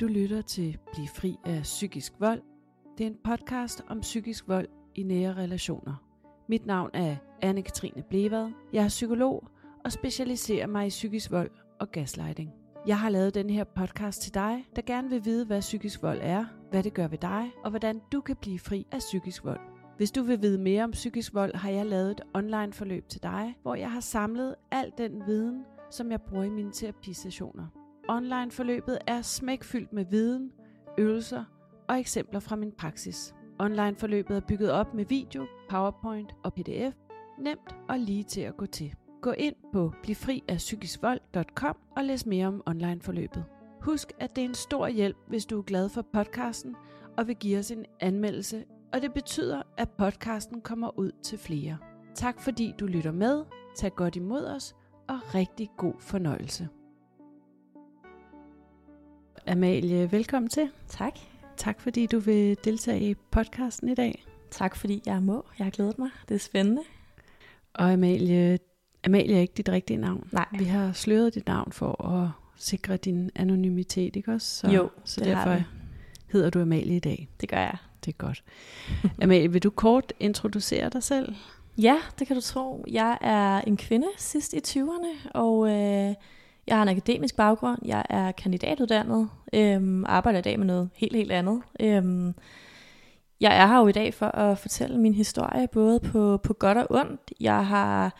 Du lytter til Bliv fri af psykisk vold. Det er en podcast om psykisk vold i nære relationer. Mit navn er Anne-Katrine Blevad. Jeg er psykolog og specialiserer mig i psykisk vold og gaslighting. Jeg har lavet den her podcast til dig, der gerne vil vide, hvad psykisk vold er, hvad det gør ved dig, og hvordan du kan blive fri af psykisk vold. Hvis du vil vide mere om psykisk vold, har jeg lavet et online forløb til dig, hvor jeg har samlet al den viden, som jeg bruger i mine terapisessioner. Online forløbet er smækfyldt med viden, øvelser og eksempler fra min praksis. Online forløbet er bygget op med video, PowerPoint og PDF. Nemt og lige til at gå til. Gå ind på blivfriafpsykiskvold.com og læs mere om online forløbet. Husk, at det er en stor hjælp, hvis du er glad for podcasten og vil give os en anmeldelse, og det betyder, at podcasten kommer ud til flere. Tak fordi du lytter med, tag godt imod os, og rigtig god fornøjelse. Amalie, velkommen til. Tak. Tak fordi du vil deltage i podcasten i dag. Tak fordi jeg må. Jeg har glædet mig. Det er spændende. Og Amalie, Amalie er ikke dit rigtige navn. Nej. Vi har sløret dit navn for at sikre din anonymitet, ikke også? Så, Jo, så det derfor hedder du Amalie i dag. Det gør jeg. Det er godt. Amalie, vil du kort introducere dig selv? Ja, det kan du tro. Jeg er en kvinde sidst i 20'erne, og øh, jeg har en akademisk baggrund. Jeg er kandidatuddannet, øhm, arbejder i dag med noget helt, helt andet. Øhm, jeg er her jo i dag for at fortælle min historie, både på, på godt og ondt. Jeg har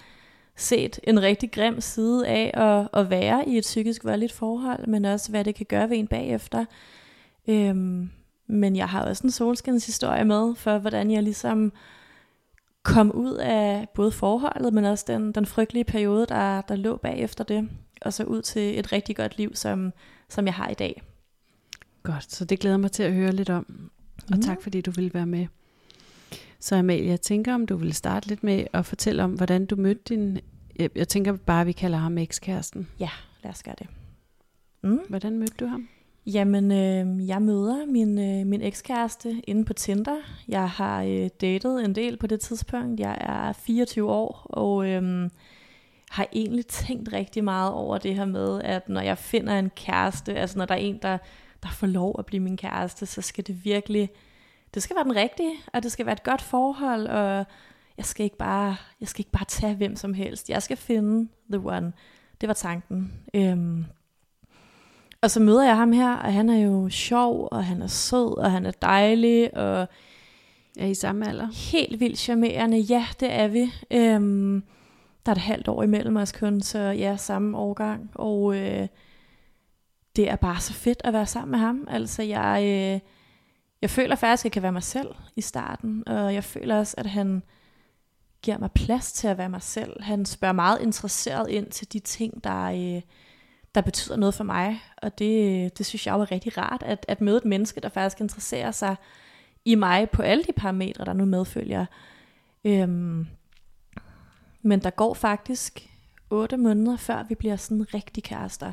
set en rigtig grim side af at, at være i et psykisk voldeligt forhold, men også hvad det kan gøre ved en bagefter. Øhm, men jeg har også en solskinshistorie med, for hvordan jeg ligesom kom ud af både forholdet, men også den, den frygtelige periode, der, der lå bagefter det, og så ud til et rigtig godt liv, som, som jeg har i dag. Godt, så det glæder mig til at høre lidt om. Og Mm. tak fordi du ville være med. Så Amalie, jeg tænker, om du vil starte lidt med at fortælle om, hvordan du mødte din... Jeg, tænker bare, at vi kalder ham ekskæresten. Ja, lad os gøre det. Mm. Hvordan mødte du ham? Jamen, øh, jeg møder min, øh, min ekskæreste inde på Tinder. Jeg har øh, datet en del på det tidspunkt. Jeg er 24 år, og øh, har egentlig tænkt rigtig meget over det her med, at når jeg finder en kæreste, altså når der er en, der, der får lov at blive min kæreste, så skal det virkelig, det skal være den rigtige, og det skal være et godt forhold, og jeg skal ikke bare, jeg skal ikke bare tage hvem som helst. Jeg skal finde the one. Det var tanken. Øhm, og så møder jeg ham her, og han er jo sjov, og han er sød, og han er dejlig, og Er I samme alder? helt vildt charmerende. Ja, det er vi. Øhm, der er et halvt år imellem os kun, så ja, samme årgang. Og øh, det er bare så fedt at være sammen med ham. Altså, jeg, øh, jeg føler faktisk, at jeg kan være mig selv i starten, og jeg føler også, at han giver mig plads til at være mig selv. Han spørger meget interesseret ind til de ting, der, øh, der betyder noget for mig, og det, det synes jeg var rigtig rart, at, at møde et menneske, der faktisk interesserer sig i mig på alle de parametre, der nu medfølger. Øhm, men der går faktisk otte måneder, før vi bliver sådan rigtig kærester.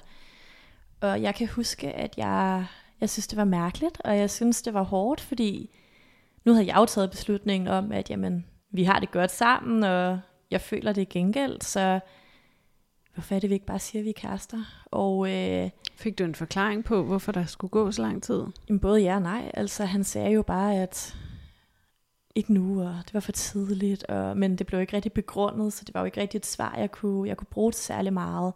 Og jeg kan huske, at jeg, jeg synes, det var mærkeligt, og jeg synes, det var hårdt, fordi nu havde jeg jo taget beslutningen om, at jamen, vi har det godt sammen, og jeg føler det gengæld, så hvorfor er det, vi ikke bare siger, at vi er kærester? Og øh, Fik du en forklaring på, hvorfor der skulle gå så lang tid? Jamen, både ja og nej. Altså, han sagde jo bare, at ikke nu, og det var for tidligt, og, men det blev ikke rigtig begrundet, så det var jo ikke rigtig et svar, jeg kunne, jeg kunne bruge til særlig meget.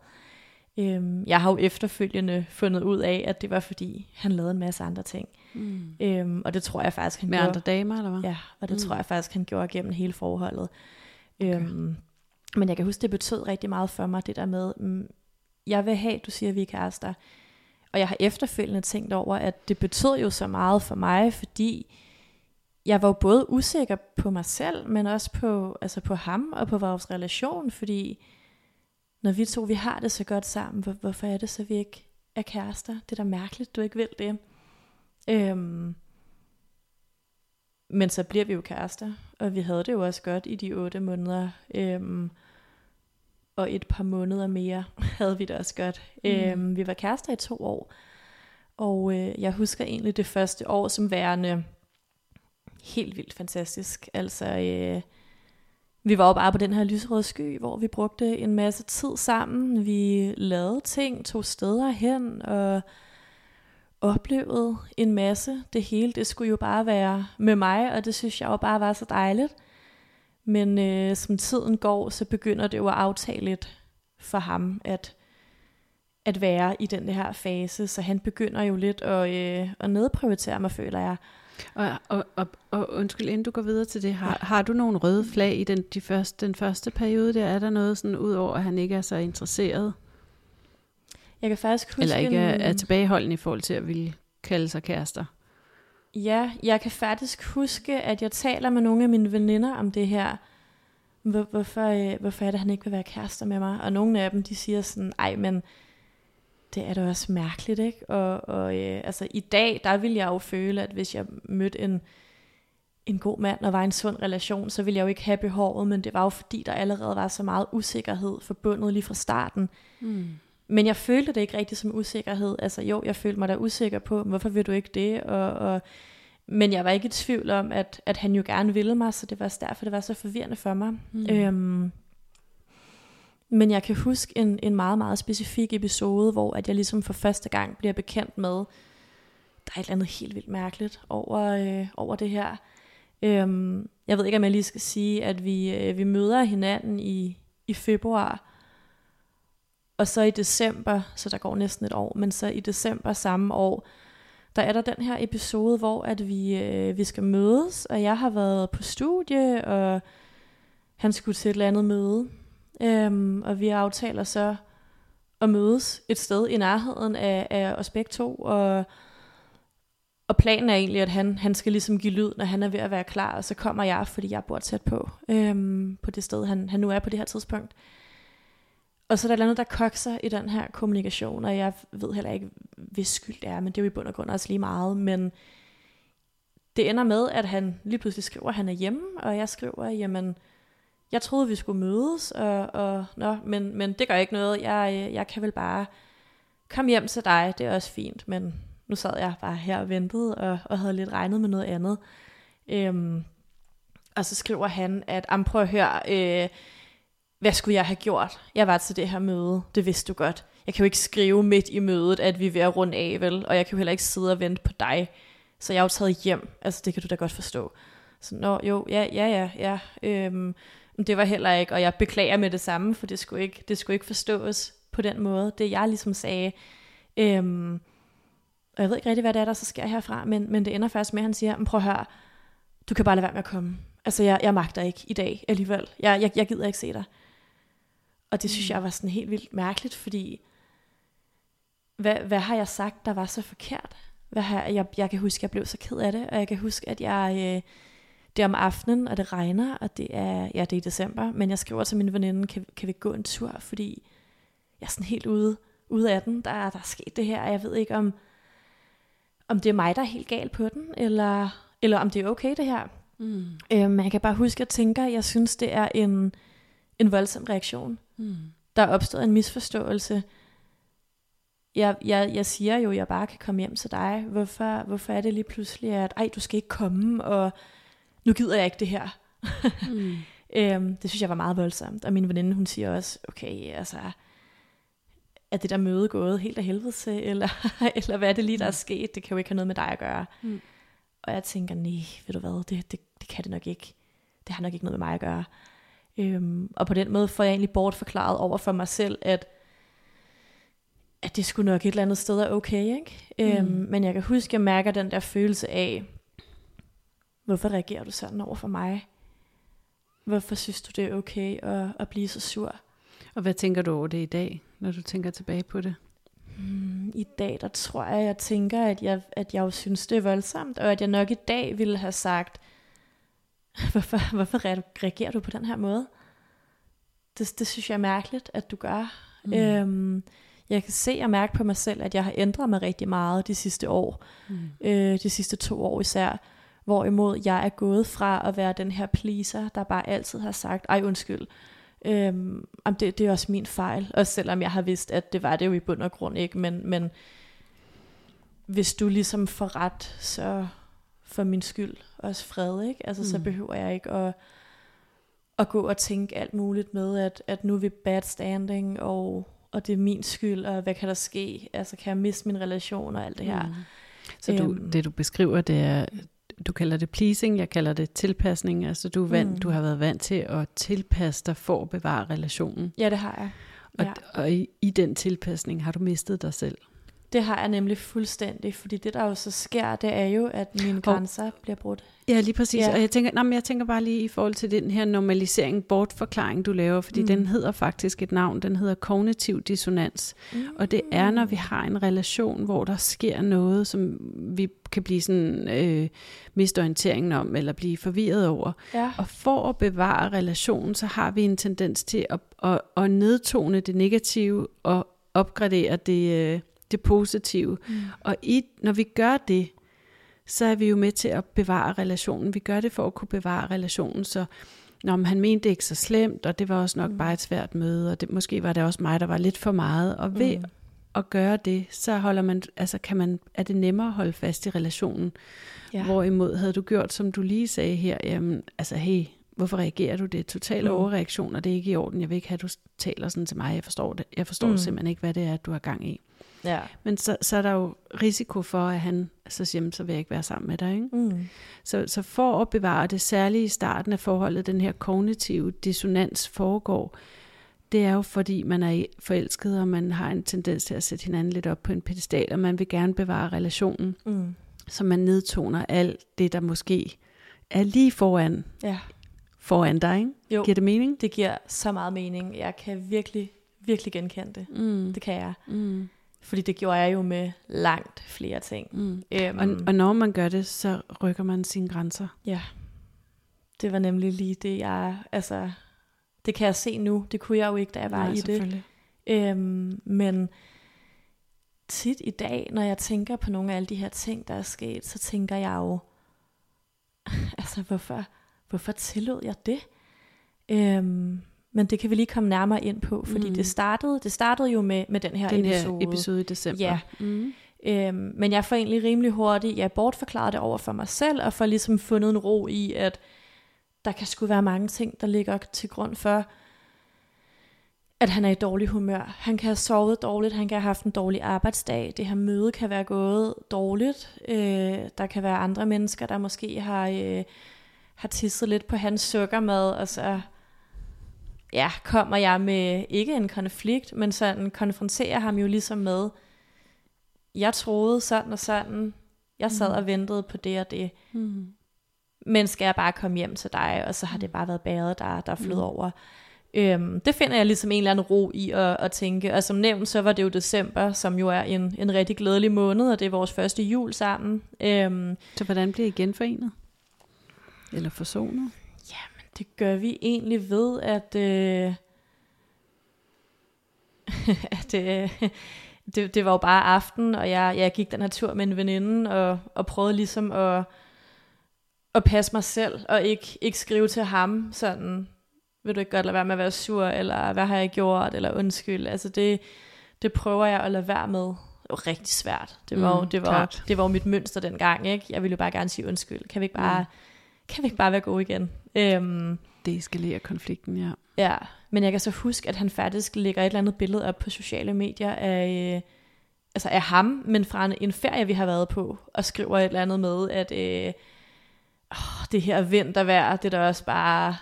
Øhm, jeg har jo efterfølgende fundet ud af, at det var fordi, han lavede en masse andre ting. Mm. Øhm, og det tror jeg faktisk, han Med gjorde. andre damer, eller hvad? Ja, og det Mm. tror jeg faktisk, han gjorde gennem hele forholdet. Okay. Øhm, men jeg kan huske, det betød rigtig meget for mig, det der med, mm, jeg vil have, du siger, vi er kærester. Og jeg har efterfølgende tænkt over, at det betød jo så meget for mig, fordi jeg var jo både usikker på mig selv, men også på, altså på ham og på vores relation, fordi når vi to vi har det så godt sammen, hvor, hvorfor er det så, vi ikke er kærester? Det er da mærkeligt, du ikke vil det. Øhm, men så bliver vi jo kærester, og vi havde det jo også godt i de otte måneder. Øhm, og et par måneder mere havde vi det også godt. Mm. Øhm, vi var kærester i to år, og øh, jeg husker egentlig det første år som værende helt vildt fantastisk. Altså, øh, vi var jo bare på den her lyserøde sky, hvor vi brugte en masse tid sammen. Vi lavede ting, tog steder hen, og, oplevede en masse. Det hele, det skulle jo bare være med mig, og det synes jeg jo bare var så dejligt. Men øh, som tiden går, så begynder det jo at aftale lidt for ham, at, at være i den her fase. Så han begynder jo lidt at, øh, at nedprioritere mig, føler jeg. Og, og, og, og undskyld, inden du går videre til det, har, har du nogle røde flag i den, de første, den første periode der? Er der noget sådan, ud over at han ikke er så interesseret? Jeg kan faktisk huske Eller ikke er, er tilbageholden i forhold til at ville kalde sig kærester? Ja, jeg kan faktisk huske, at jeg taler med nogle af mine veninder om det her. Hvor, hvorfor, øh, hvorfor er det, at han ikke vil være kærester med mig? Og nogle af dem, de siger sådan, ej, men det er da også mærkeligt, ikke? Og, og øh, altså i dag, der vil jeg jo føle, at hvis jeg mødte en, en god mand og var i en sund relation, så ville jeg jo ikke have behovet, men det var jo fordi, der allerede var så meget usikkerhed forbundet lige fra starten. Mm. Men jeg følte det ikke rigtig som usikkerhed. Altså jo, jeg følte mig da usikker på, hvorfor vil du ikke det? Og, og, men jeg var ikke i tvivl om, at, at han jo gerne ville mig, så det var derfor, det var så forvirrende for mig. Mm. Øhm, men jeg kan huske en, en meget, meget specifik episode, hvor at jeg ligesom for første gang bliver bekendt med, der er et eller andet helt vildt mærkeligt over, øh, over det her. Øhm, jeg ved ikke, om jeg lige skal sige, at vi, øh, vi møder hinanden i, i februar, og så i december, så der går næsten et år, men så i december samme år, der er der den her episode, hvor at vi, øh, vi skal mødes, og jeg har været på studie, og han skulle til et eller andet møde. Øhm, og vi aftaler så at mødes et sted i nærheden af, af os begge to, og, og planen er egentlig, at han, han skal ligesom give lyd, når han er ved at være klar, og så kommer jeg, fordi jeg bor tæt på, øhm, på det sted, han, han nu er på det her tidspunkt. Og så er der noget, der kokser i den her kommunikation, og jeg ved heller ikke, hvis skyld det er, men det er jo i bund og grund også lige meget. Men det ender med, at han lige pludselig skriver, at han er hjemme, og jeg skriver, jamen, jeg troede, vi skulle mødes, og, og nå, men, men det gør ikke noget. Jeg, øh, jeg kan vel bare komme hjem til dig, det er også fint, men nu sad jeg bare her og ventede, og, og havde lidt regnet med noget andet. Øhm, og så skriver han, at, prøv at høre, øh, hvad skulle jeg have gjort? Jeg var til det her møde, det vidste du godt. Jeg kan jo ikke skrive midt i mødet, at vi er ved at runde af, vel? Og jeg kan jo heller ikke sidde og vente på dig. Så jeg er jo taget hjem. Altså, det kan du da godt forstå. Så, nå, jo, ja, ja, ja, ja. Øhm, det var heller ikke, og jeg beklager med det samme, for det skulle ikke, det skulle ikke forstås på den måde. Det jeg ligesom sagde. Øhm, og jeg ved ikke rigtig, hvad det er, der så sker herfra, men, men det ender først med, at han siger, prøv at høre, du kan bare lade være med at komme. Altså, jeg, jeg magter ikke i dag alligevel. Jeg, jeg, jeg gider ikke se dig. Og det synes mm. jeg var sådan helt vildt mærkeligt, fordi hvad, hvad har jeg sagt, der var så forkert? Hvad har, jeg, jeg kan huske, at jeg blev så ked af det, og jeg kan huske, at jeg, øh, det er om aftenen, og det regner, og det er, ja, det er i december, men jeg skriver til min veninde, kan, kan vi gå en tur, fordi jeg er sådan helt ude, ude af den, der, der er sket det her, og jeg ved ikke, om, om det er mig, der er helt gal på den, eller, eller om det er okay det her. Mm. Øhm, jeg kan bare huske, at jeg tænker, at jeg synes, det er en, en voldsom reaktion. Mm. Der er opstået en misforståelse. Jeg, jeg, jeg siger jo, at jeg bare kan komme hjem til dig. Hvorfor, hvorfor er det lige pludselig, at ej, du skal ikke komme, og nu gider jeg ikke det her. mm. øhm, det synes jeg var meget voldsomt. Og min veninde, hun siger også, okay, altså, er det der møde gået helt af helvede til, eller, eller hvad er det lige, der er mm. sket? Det kan jo ikke have noget med dig at gøre. Mm. Og jeg tænker, nej, ved du hvad, det, det, det kan det nok ikke. Det har nok ikke noget med mig at gøre. Øhm, og på den måde får jeg egentlig bortforklaret over for mig selv, at, at det skulle nok et eller andet sted er okay. Ikke? Øhm, mm. men jeg kan huske, at jeg mærker den der følelse af, hvorfor reagerer du sådan over for mig? Hvorfor synes du, det er okay at, at blive så sur? Og hvad tænker du over det i dag, når du tænker tilbage på det? Hmm, I dag, der tror jeg, jeg tænker, at jeg, at jeg jo synes, det er voldsomt, og at jeg nok i dag ville have sagt, hvorfor, hvorfor reagerer du på den her måde? Det, det synes jeg er mærkeligt, at du gør. Mm. Øhm, jeg kan se og mærke på mig selv, at jeg har ændret mig rigtig meget de sidste år. Mm. Øh, de sidste to år især. Hvorimod jeg er gået fra at være den her pleaser, der bare altid har sagt, ej undskyld, øhm, det, det er også min fejl. Også selvom jeg har vidst, at det var det jo i bund og grund ikke. Men, men hvis du ligesom får ret, så for min skyld også fred, ikke? Altså, mm. så behøver jeg ikke at, at gå og tænke alt muligt med, at, at nu er vi bad standing, og, og det er min skyld, og hvad kan der ske? Altså, kan jeg miste min relation og alt det her? Mm. Så du, øhm. det du beskriver, det er, du kalder det pleasing, jeg kalder det tilpasning. Altså du, er vant, mm. du har været vant til at tilpasse dig for at bevare relationen. Ja, det har jeg. Ja. Og, og i, i den tilpasning har du mistet dig selv. Det har jeg nemlig fuldstændig, fordi det der jo så sker, det er jo, at mine grænser bliver brudt. Ja, lige præcis. Ja. Og jeg tænker, nej, men jeg tænker bare lige i forhold til den her normalisering, bortforklaring, du laver, fordi mm. den hedder faktisk et navn, den hedder kognitiv dissonans. Mm. Og det er, når vi har en relation, hvor der sker noget, som vi kan blive sådan øh, miste orienteringen om, eller blive forvirret over. Ja. Og for at bevare relationen, så har vi en tendens til at, at, at nedtone det negative og opgradere det, øh, det positive. Mm. Og i, når vi gør det, så er vi jo med til at bevare relationen. Vi gør det for at kunne bevare relationen, så når han mente det ikke så slemt, og det var også nok mm. bare et svært møde, og det, måske var det også mig, der var lidt for meget. Og ved mm. at gøre det, så holder man, altså kan man, er det nemmere at holde fast i relationen. Ja. Hvorimod havde du gjort, som du lige sagde her, jamen, altså hey, hvorfor reagerer du? Det er total mm. overreaktion, og det er ikke i orden. Jeg vil ikke have, at du taler sådan til mig. Jeg forstår det. Jeg forstår mm. simpelthen ikke, hvad det er, du har gang i. Ja. Men så, så er der jo risiko for, at han så siger, så vil jeg ikke være sammen med dig. Ikke? Mm. Så, så for at bevare det særlige i starten af forholdet, den her kognitive dissonans foregår, det er jo fordi, man er forelsket, og man har en tendens til at sætte hinanden lidt op på en pedestal, og man vil gerne bevare relationen. Mm. Så man nedtoner alt det, der måske er lige foran, ja. foran dig. Ikke? Jo, giver det mening? det giver så meget mening. Jeg kan virkelig, virkelig genkende det. Mm. Det kan jeg. Mm. Fordi det gjorde jeg jo med langt flere ting. Mm. Øhm, og, og når man gør det, så rykker man sine grænser. Ja. Det var nemlig lige det, jeg... Altså, det kan jeg se nu. Det kunne jeg jo ikke, da jeg var Nej, i det. Øhm, men tit i dag, når jeg tænker på nogle af alle de her ting, der er sket, så tænker jeg jo, altså hvorfor, hvorfor tillod jeg det? Øhm, men det kan vi lige komme nærmere ind på, fordi mm. det startede det startede jo med, med den her den episode. Her episode i december. Ja. Mm. Øhm, men jeg får egentlig rimelig hurtigt, jeg bortforklarede det over for mig selv, og får ligesom fundet en ro i, at der kan sgu være mange ting, der ligger til grund for, at han er i dårlig humør. Han kan have sovet dårligt, han kan have haft en dårlig arbejdsdag, det her møde kan være gået dårligt. Øh, der kan være andre mennesker, der måske har, øh, har tisset lidt på hans sukkermad, og så ja, kommer jeg med ikke en konflikt, men sådan konfronterer ham jo ligesom med, jeg troede sådan og sådan, jeg sad mm. og ventede på det og det, mm. men skal jeg bare komme hjem til dig, og så har det bare været bæret, der, der er flød mm. over. Øhm, det finder jeg ligesom en eller anden ro i at, at tænke, og som nævnt, så var det jo december, som jo er en, en rigtig glædelig måned, og det er vores første jul sammen. Øhm, så hvordan bliver I genforenet? Eller forsonet? Det gør vi egentlig ved, at, øh, at øh, det, det var jo bare aften, og jeg, jeg gik den her tur med en veninde, og, og prøvede ligesom at, at passe mig selv, og ikke, ikke skrive til ham sådan, vil du ikke godt lade være med at være sur, eller hvad har jeg gjort, eller undskyld. Altså det, det prøver jeg at lade være med. Det var rigtig svært. Det var, mm, det var, det var mit mønster dengang, ikke? Jeg ville jo bare gerne sige undskyld. Kan vi ikke bare, mm. Kan vi ikke bare være gode igen? Øhm, det eskalerer konflikten, ja. Ja, men jeg kan så huske, at han faktisk lægger et eller andet billede op på sociale medier af, øh, altså af ham, men fra en, en ferie, vi har været på, og skriver et eller andet med, at øh, åh, det her vintervejr, det er da også bare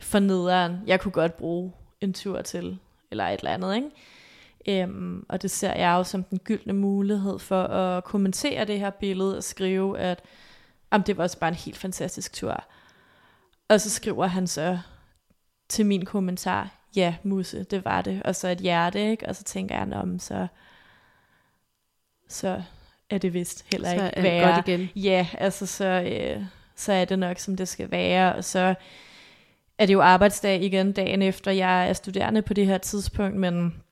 for nederen. Jeg kunne godt bruge en tur til, eller et eller andet, ikke? Øhm, og det ser jeg jo som den gyldne mulighed for at kommentere det her billede og skrive, at om det var også bare en helt fantastisk tur. Og så skriver han så til min kommentar, ja, Musse, det var det. Og så et hjerte, ikke? Og så tænker jeg, om så, så er det vist heller ikke så er være. godt igen. Ja, altså så, øh, så er det nok, som det skal være. Og så er det jo arbejdsdag igen dagen efter. Jeg er studerende på det her tidspunkt, men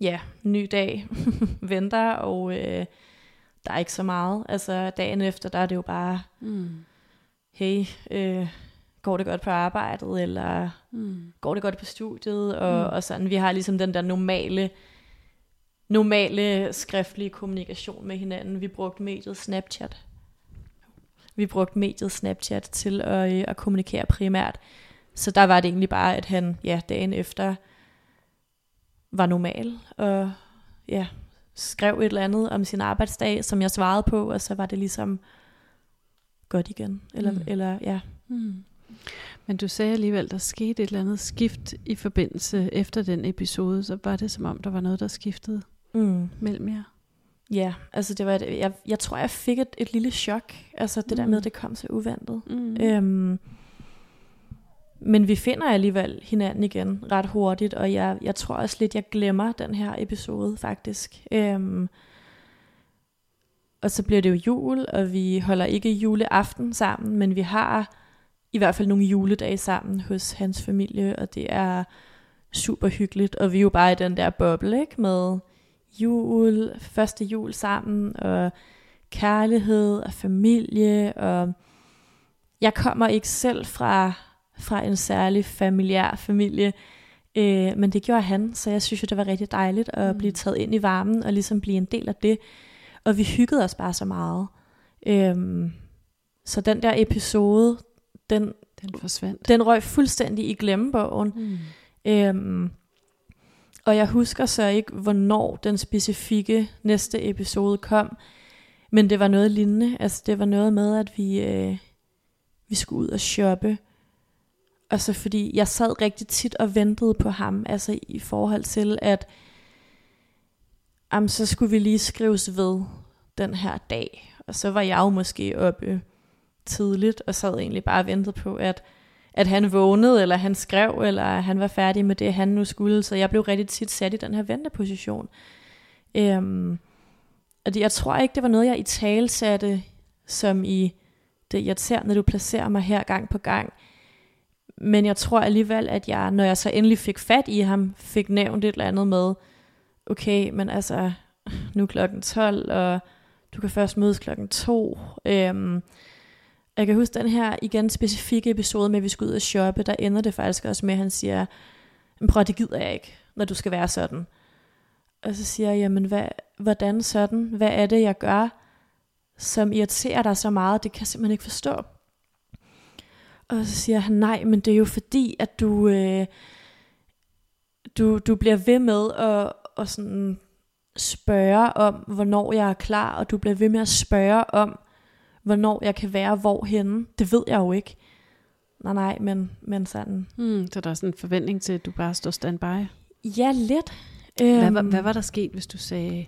ja, ny dag venter, og øh, der er ikke så meget. Altså dagen efter, der er det jo bare... Mm hey, øh, går det godt på arbejdet, eller mm. går det godt på studiet, og, mm. og sådan. Vi har ligesom den der normale, normale skriftlige kommunikation med hinanden. Vi brugte mediet Snapchat. Vi brugte mediet Snapchat til at, øh, at kommunikere primært. Så der var det egentlig bare, at han ja, dagen efter var normal, og ja, skrev et eller andet om sin arbejdsdag, som jeg svarede på, og så var det ligesom godt igen. Eller, mm. eller ja. Mm. Men du sagde alligevel, der skete et eller andet skift i forbindelse efter den episode, så var det som om, der var noget, der skiftede mm. mellem jer. Ja, altså det var et, jeg, jeg tror, jeg fik et, et lille chok, altså det mm. der med, at det kom så uventet. Mm. Øhm, men vi finder alligevel hinanden igen ret hurtigt, og jeg, jeg tror også lidt, jeg glemmer den her episode faktisk. Øhm, og så bliver det jo jul, og vi holder ikke juleaften sammen, men vi har i hvert fald nogle juledage sammen hos hans familie, og det er super hyggeligt, og vi er jo bare i den der boble, ikke? Med jul, første jul sammen, og kærlighed og familie, og jeg kommer ikke selv fra, fra en særlig familiær familie, øh, men det gjorde han, så jeg synes jo, det var rigtig dejligt at mm. blive taget ind i varmen, og ligesom blive en del af det, og vi hyggede os bare så meget. Øhm, så den der episode, den, den forsvandt. Den røg fuldstændig i glemmebogen. Mm. Øhm, og jeg husker så ikke, hvornår den specifikke næste episode kom. Men det var noget lignende. Altså det var noget med, at vi, øh, vi skulle ud og shoppe. Altså fordi jeg sad rigtig tit og ventede på ham. Altså i forhold til, at jamen, så skulle vi lige skrives ved den her dag. Og så var jeg jo måske oppe tidligt, og sad egentlig bare og ventede på, at, at han vågnede, eller han skrev, eller han var færdig med det, han nu skulle. Så jeg blev rigtig tit sat i den her venteposition. Øhm, og det, jeg tror ikke, det var noget, jeg i tale satte, som i det irriterende, du placerer mig her gang på gang. Men jeg tror alligevel, at jeg, når jeg så endelig fik fat i ham, fik nævnt et eller andet med, okay, men altså, nu er klokken 12, og du kan først mødes klokken 2. Øhm, jeg kan huske den her igen specifikke episode med, at vi skulle ud og shoppe, der ender det faktisk også med, at han siger, men prøv, det gider jeg ikke, når du skal være sådan. Og så siger jeg, jamen hvad, hvordan sådan? Hvad er det, jeg gør, som irriterer dig så meget? Det kan jeg simpelthen ikke forstå. Og så siger han, nej, men det er jo fordi, at du, øh, du, du bliver ved med at, at sådan spørge om, hvornår jeg er klar, og du bliver ved med at spørge om, hvornår jeg kan være hvorhenne. Det ved jeg jo ikke. Nej, nej, men, men sådan. Hmm, så der er sådan en forventning til, at du bare står standby? Ja, lidt. Hvad, hvad, øhm. hvad var der sket, hvis du sagde,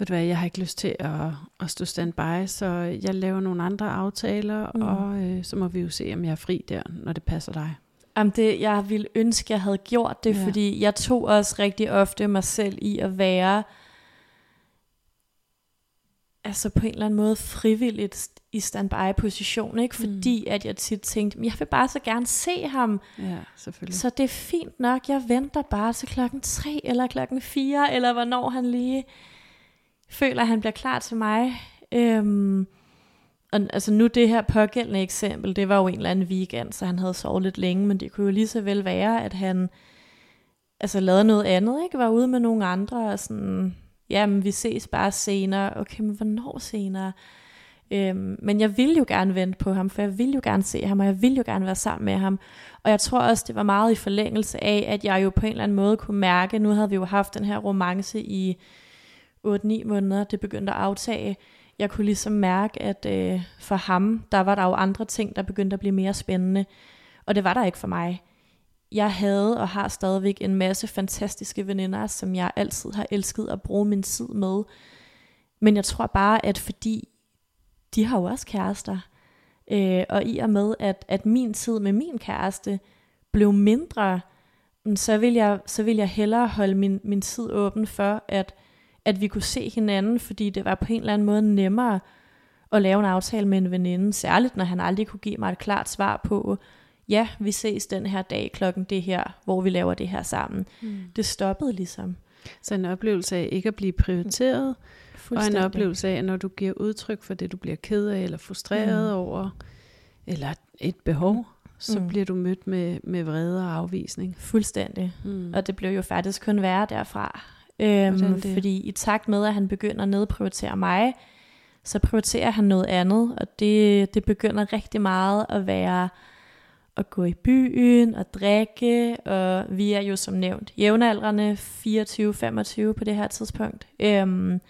ved du hvad, jeg har ikke lyst til at, at stå standby, så jeg laver nogle andre aftaler, mm. og øh, så må vi jo se, om jeg er fri der, når det passer dig. Jamen det, jeg ville ønske, jeg havde gjort det, ja. fordi jeg tog også rigtig ofte mig selv i at være altså på en eller anden måde frivilligt i standby-position, ikke? Fordi mm. at jeg tit tænkte, jeg vil bare så gerne se ham. Ja, selvfølgelig. Så det er fint nok, jeg venter bare til klokken 3 eller klokken 4, eller hvornår han lige føler, at han bliver klar til mig. Øhm, og altså nu det her pågældende eksempel, det var jo en eller anden weekend, så han havde sovet lidt længe, men det kunne jo lige så vel være, at han altså lavede noget andet, ikke? Var ude med nogle andre og sådan jamen vi ses bare senere. Okay, men hvornår senere? Øhm, men jeg ville jo gerne vente på ham, for jeg ville jo gerne se ham, og jeg ville jo gerne være sammen med ham. Og jeg tror også, det var meget i forlængelse af, at jeg jo på en eller anden måde kunne mærke, nu havde vi jo haft den her romance i 8-9 måneder, det begyndte at aftage. Jeg kunne ligesom mærke, at øh, for ham, der var der jo andre ting, der begyndte at blive mere spændende. Og det var der ikke for mig jeg havde og har stadigvæk en masse fantastiske veninder, som jeg altid har elsket at bruge min tid med. Men jeg tror bare, at fordi de har jo også kærester, øh, og i og med, at, at min tid med min kæreste blev mindre, så vil jeg, så vil jeg hellere holde min, min tid åben for, at, at vi kunne se hinanden, fordi det var på en eller anden måde nemmere at lave en aftale med en veninde, særligt når han aldrig kunne give mig et klart svar på, ja, vi ses den her dag klokken det her, hvor vi laver det her sammen. Mm. Det stoppede ligesom. Så en oplevelse af ikke at blive prioriteret, og en oplevelse af, at når du giver udtryk for det, du bliver ked af, eller frustreret mm. over, eller et behov, så mm. bliver du mødt med, med vrede og afvisning. Fuldstændig. Mm. Og det blev jo faktisk kun værre derfra. Øhm, fordi i takt med, at han begynder at nedprioritere mig, så prioriterer han noget andet, og det, det begynder rigtig meget at være at gå i byen og drikke, og vi er jo som nævnt jævnaldrende 24-25 på det her tidspunkt. Øhm,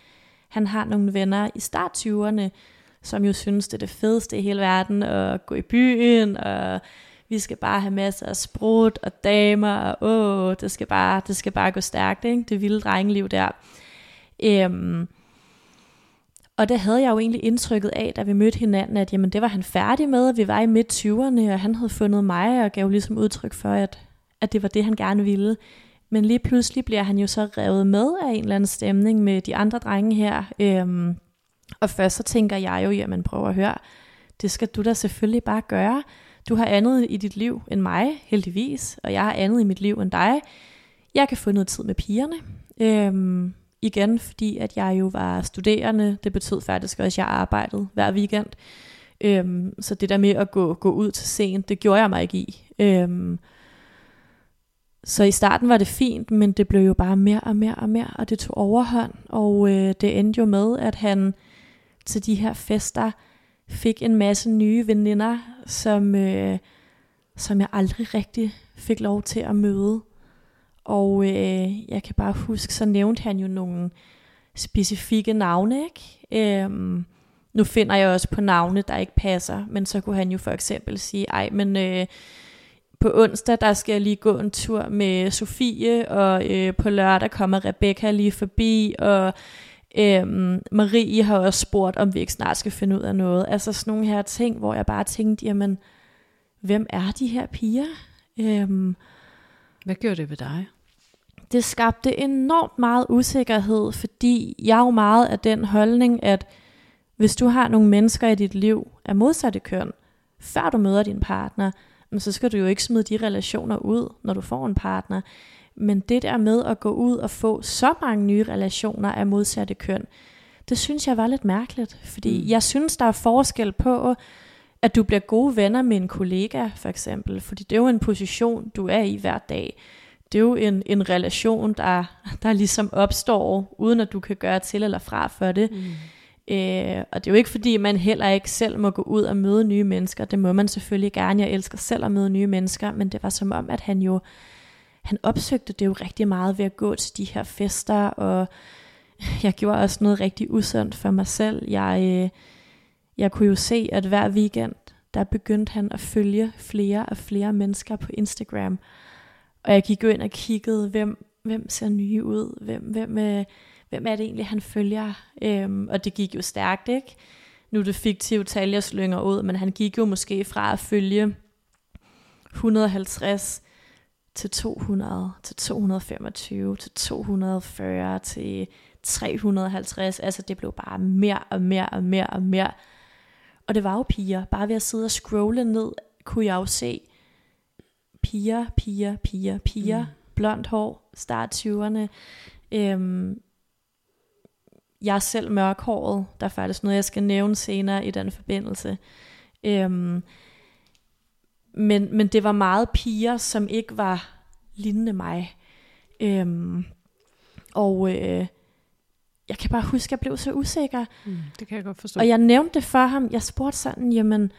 han har nogle venner i start 20'erne, som jo synes, det er det fedeste i hele verden at gå i byen, og vi skal bare have masser af sprut og damer, og åh, det skal bare, det skal bare gå stærkt, ikke? det vilde drengeliv der. Øhm, og det havde jeg jo egentlig indtrykket af, da vi mødte hinanden, at jamen, det var han færdig med, vi var i midt 20'erne, og han havde fundet mig, og gav ligesom udtryk for, at, at det var det, han gerne ville. Men lige pludselig bliver han jo så revet med af en eller anden stemning med de andre drenge her. Øhm, og først så tænker jeg jo, jamen prøv at høre, det skal du da selvfølgelig bare gøre. Du har andet i dit liv end mig, heldigvis, og jeg har andet i mit liv end dig. Jeg kan få noget tid med pigerne. Øhm, igen, fordi at jeg jo var studerende. Det betød faktisk også, at jeg arbejdede hver weekend. Øhm, så det der med at gå, gå ud til sent, det gjorde jeg mig ikke i. Øhm, så i starten var det fint, men det blev jo bare mere og mere og mere, og det tog overhånd. Og øh, det endte jo med, at han til de her fester fik en masse nye veninder, som, øh, som jeg aldrig rigtig fik lov til at møde. Og øh, jeg kan bare huske, så nævnte han jo nogle specifikke navne, ikke? Øhm, nu finder jeg også på navne, der ikke passer, men så kunne han jo for eksempel sige, ej, men øh, på onsdag, der skal jeg lige gå en tur med Sofie, og øh, på lørdag kommer Rebecca lige forbi, og øh, Marie har også spurgt, om vi ikke snart skal finde ud af noget. Altså sådan nogle her ting, hvor jeg bare tænkte, jamen, hvem er de her piger? Øh, Hvad gjorde det ved dig? det skabte enormt meget usikkerhed, fordi jeg er jo meget af den holdning, at hvis du har nogle mennesker i dit liv af modsatte køn, før du møder din partner, så skal du jo ikke smide de relationer ud, når du får en partner. Men det der med at gå ud og få så mange nye relationer af modsatte køn, det synes jeg var lidt mærkeligt. Fordi mm. jeg synes, der er forskel på, at du bliver gode venner med en kollega, for eksempel. Fordi det er jo en position, du er i hver dag det er jo en, en relation, der, der ligesom opstår, uden at du kan gøre til eller fra for det. Mm. Øh, og det er jo ikke fordi, man heller ikke selv må gå ud og møde nye mennesker. Det må man selvfølgelig gerne. Jeg elsker selv at møde nye mennesker, men det var som om, at han jo han opsøgte det jo rigtig meget ved at gå til de her fester, og jeg gjorde også noget rigtig usundt for mig selv. Jeg, øh, jeg kunne jo se, at hver weekend, der begyndte han at følge flere og flere mennesker på Instagram. Og jeg gik jo ind og kiggede, hvem, hvem ser nye ud, hvem, hvem, øh, hvem er det egentlig, han følger. Øhm, og det gik jo stærkt, ikke? Nu er det fiktive tal, jeg slynger ud, men han gik jo måske fra at følge 150 til 200, til 225, til 240, til 350. Altså det blev bare mere og mere og mere og mere. Og det var jo piger. Bare ved at sidde og scrolle ned, kunne jeg jo se, piger, piger, piger, piger, mm. blondt hår, start 20'erne. Øhm, jeg er selv mørkhåret, der er faktisk noget, jeg skal nævne senere i den forbindelse. Øhm, men, men det var meget piger, som ikke var lignende mig. Øhm, og øh, jeg kan bare huske, at jeg blev så usikker. Mm, det kan jeg godt forstå. Og jeg nævnte det for ham. Jeg spurgte sådan, jamen,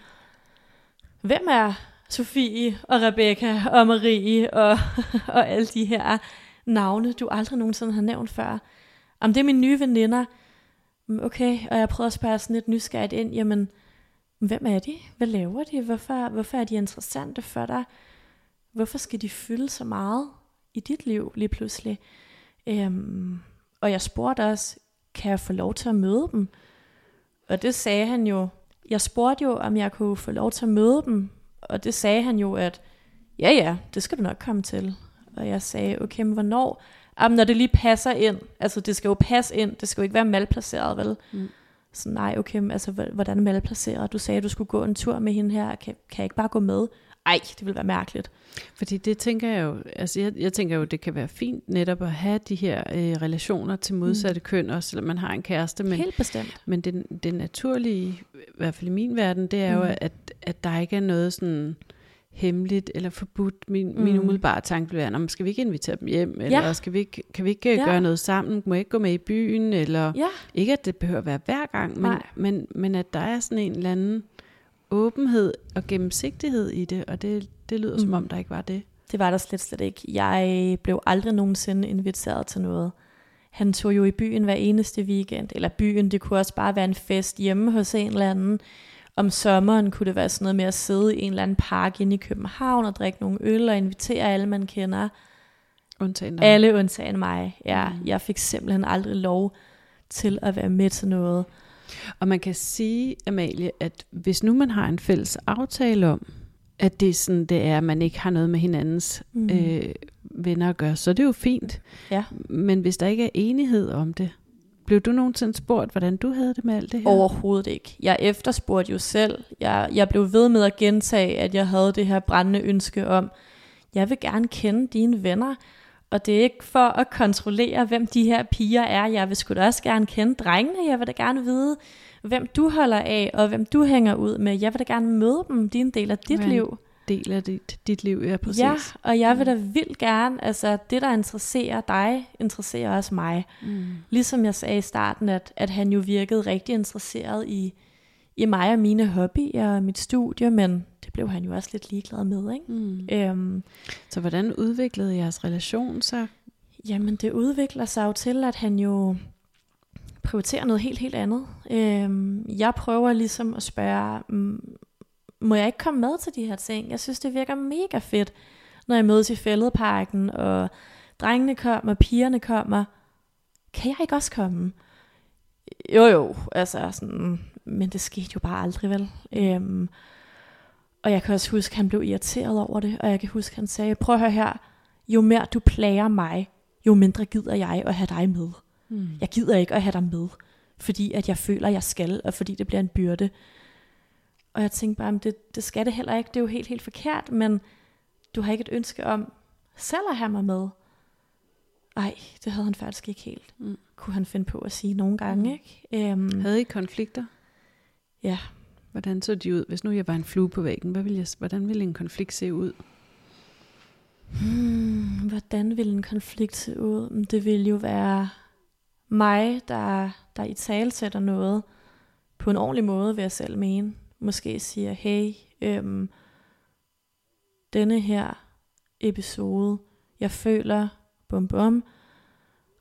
hvem er Sofie og Rebecca og Marie og, og alle de her navne, du aldrig nogensinde har nævnt før. Om det er mine nye veninder. Okay, og jeg prøver at spørge sådan lidt nysgerrigt ind, jamen, hvem er de? Hvad laver de? Hvorfor, hvorfor er de interessante for dig? Hvorfor skal de fylde så meget i dit liv lige pludselig? Øhm, og jeg spurgte også, kan jeg få lov til at møde dem? Og det sagde han jo. Jeg spurgte jo, om jeg kunne få lov til at møde dem, og det sagde han jo, at ja ja, det skal du nok komme til. Og jeg sagde, okay, men hvornår? Jamen, når det lige passer ind. Altså, det skal jo passe ind. Det skal jo ikke være malplaceret, vel? Mm. Så nej, okay, men altså, hvordan malplaceret? Du sagde, at du skulle gå en tur med hende her. Kan, kan jeg ikke bare gå med? Ej, det vil være mærkeligt. Fordi det tænker jeg jo, altså jeg, jeg tænker jo, det kan være fint netop at have de her øh, relationer til modsatte mm. køn, også selvom man har en kæreste. Men, Helt bestemt. Men det, det naturlige, i hvert fald i min verden, det er mm. jo, at, at der ikke er noget sådan hemmeligt eller forbudt. Min, mm. min umiddelbare tanke bliver, at skal vi ikke invitere dem hjem? Eller ja. skal vi ikke, kan vi ikke ja. gøre noget sammen? Må jeg ikke gå med i byen? Eller, ja. Ikke at det behøver at være hver gang, men, men, men at der er sådan en eller anden åbenhed og gennemsigtighed i det, og det, det lyder mm. som om, der ikke var det. Det var der slet, slet ikke. Jeg blev aldrig nogensinde inviteret til noget. Han tog jo i byen hver eneste weekend, eller byen, det kunne også bare være en fest hjemme hos en eller anden. Om sommeren kunne det være sådan noget med at sidde i en eller anden park inde i København og drikke nogle øl og invitere alle, man kender. Undtagen dig. Alle undtagen mig. Ja, mm. jeg fik simpelthen aldrig lov til at være med til noget. Og man kan sige, Amalie, at hvis nu man har en fælles aftale om, at det er sådan, det er, at man ikke har noget med hinandens mm. øh, venner at gøre, så er det jo fint. Ja. Men hvis der ikke er enighed om det, blev du nogensinde spurgt, hvordan du havde det med alt det her? Overhovedet ikke. Jeg efterspurgte jo selv. Jeg, jeg blev ved med at gentage, at jeg havde det her brændende ønske om, jeg vil gerne kende dine venner, og det er ikke for at kontrollere, hvem de her piger er. Jeg vil sgu da også gerne kende drengene. Jeg vil da gerne vide, hvem du holder af, og hvem du hænger ud med. Jeg vil da gerne møde dem. De er en del af dit liv. Del af dit, dit liv, ja, præcis. Ja, og jeg vil da vildt gerne, altså det, der interesserer dig, interesserer også mig. Mm. Ligesom jeg sagde i starten, at, at han jo virkede rigtig interesseret i, i mig og mine hobbyer og mit studie, men det blev han jo også lidt ligeglad med. Ikke? Mm. Øhm, Så hvordan udviklede jeres relation sig? Jamen, det udvikler sig jo til, at han jo prioriterer noget helt, helt andet. Øhm, jeg prøver ligesom at spørge, mm, må jeg ikke komme med til de her ting? Jeg synes, det virker mega fedt, når jeg mødes i fældeparken, og drengene kommer, pigerne kommer. Kan jeg ikke også komme? Jo jo, altså sådan, men det skete jo bare aldrig vel. Øhm, og jeg kan også huske, at han blev irriteret over det, og jeg kan huske, at han sagde, prøv at høre her, jo mere du plager mig, jo mindre gider jeg at have dig med. Mm. Jeg gider ikke at have dig med, fordi at jeg føler, at jeg skal, og fordi det bliver en byrde. Og jeg tænkte bare, det, det skal det heller ikke, det er jo helt, helt forkert, men du har ikke et ønske om selv at have mig med. Nej, det havde han faktisk ikke helt. Mm. Kunne han finde på at sige nogle gange, Mm. ikke? Øhm, Havde I konflikter? Ja. Hvordan så de ud? Hvis nu jeg var en flue på væggen, hvad ville jeg, hvordan ville en konflikt se ud? Hmm, hvordan ville en konflikt se ud? Det ville jo være mig, der, der i tale sætter noget på en ordentlig måde, vil jeg selv mene. Måske siger, hey, øhm, denne her episode, jeg føler, bum bum,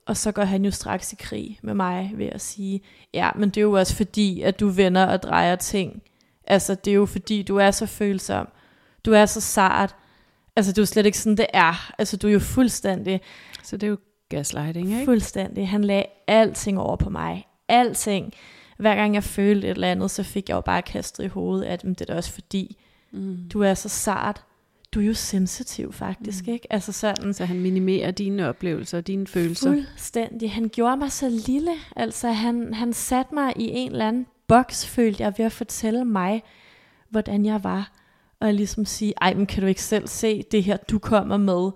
og så går han jo straks i krig med mig ved at sige, ja, men det er jo også fordi, at du vender og drejer ting. Altså, det er jo fordi, du er så følsom. Du er så sart. Altså, det er jo slet ikke sådan, det er. Altså, du er jo fuldstændig, Så det er jo gaslighting, ikke? fuldstændig. Han lagde alting over på mig. Alting. Hver gang jeg følte et eller andet, så fik jeg jo bare kastet i hovedet, at "Men det er da også fordi, Mm. du er så sart. Du er jo sensitiv faktisk, Mm. ikke? Altså sådan, Så han minimerer dine oplevelser og dine følelser. Fuldstændig. Han gjorde mig så lille. Altså, han, han satte mig i en eller anden boks, følte jeg, ved at fortælle mig, hvordan jeg var. Og ligesom sige, ej, men kan du ikke selv se det her, du kommer med?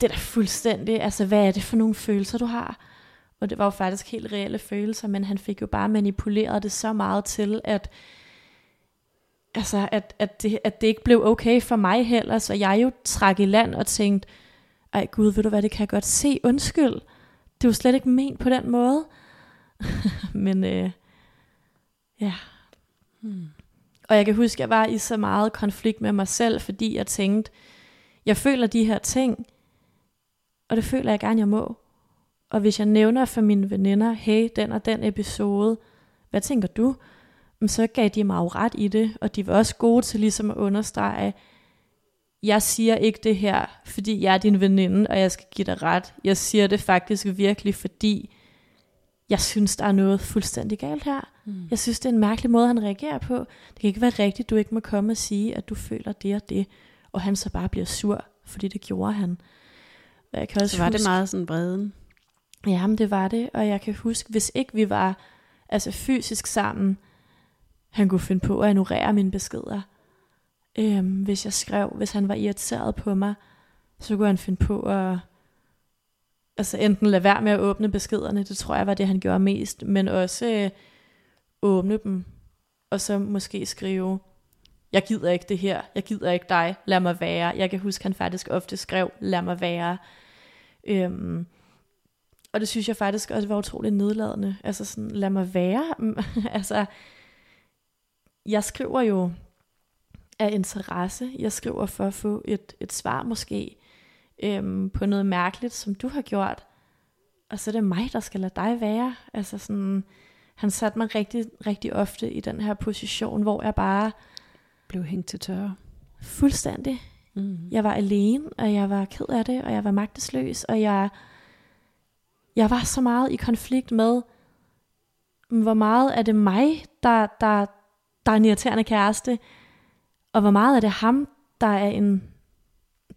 Det er da fuldstændig, altså, hvad er det for nogle følelser, du har? Og det var jo faktisk helt reelle følelser, men han fik jo bare manipuleret det så meget til, at altså, at, at, det, at det ikke blev okay for mig heller, så jeg jo trak i land og tænkte, ej gud, ved du hvad, det kan jeg godt se, undskyld. Det jo slet ikke ment på den måde. Men øh, ja, Mm. og jeg kan huske, at jeg var i så meget konflikt med mig selv, fordi jeg tænkte, jeg føler de her ting, og det føler jeg gerne, jeg må. Og hvis jeg nævner for mine veninder, hey, den og den episode, hvad tænker du? Så gav de mig jo ret i det, og de var også gode til ligesom at understrege, jeg siger ikke det her, fordi jeg er din veninde, og jeg skal give dig ret. Jeg siger det faktisk virkelig, fordi jeg synes, der er noget fuldstændig galt her. Mm. Jeg synes, det er en mærkelig måde, han reagerer på. Det kan ikke være rigtigt, du ikke må komme og sige, at du føler det og det, og han så bare bliver sur, fordi det gjorde han. Og jeg kan også Så var det huske, meget sådan vreden. Jamen, det var det, og jeg kan huske, hvis ikke vi var altså fysisk sammen, han kunne finde på at ignorere mine beskeder. Øhm, hvis jeg skrev, hvis han var irriteret på mig, så kunne han finde på at altså enten lade være med at åbne beskederne, det tror jeg var det, han gjorde mest, men også øh, åbne dem, og så måske skrive, jeg gider ikke det her, jeg gider ikke dig, lad mig være. Jeg kan huske, han faktisk ofte skrev, lad mig være. Øhm, og det synes jeg faktisk også var utroligt nedladende. Altså sådan, lad mig være. altså, jeg skriver jo af interesse. Jeg skriver for at få et, et svar måske øhm, på noget mærkeligt, som du har gjort. Og så er det mig, der skal lade dig være. Altså sådan, han satte mig rigtig, rigtig ofte i den her position, hvor jeg bare... Blev hængt til tørre. Fuldstændig. Mm. Jeg var alene, og jeg var ked af det, og jeg var magtesløs, og jeg, jeg var så meget i konflikt med, hvor meget er det mig, der, der, der er en irriterende kæreste, og hvor meget er det ham, der er en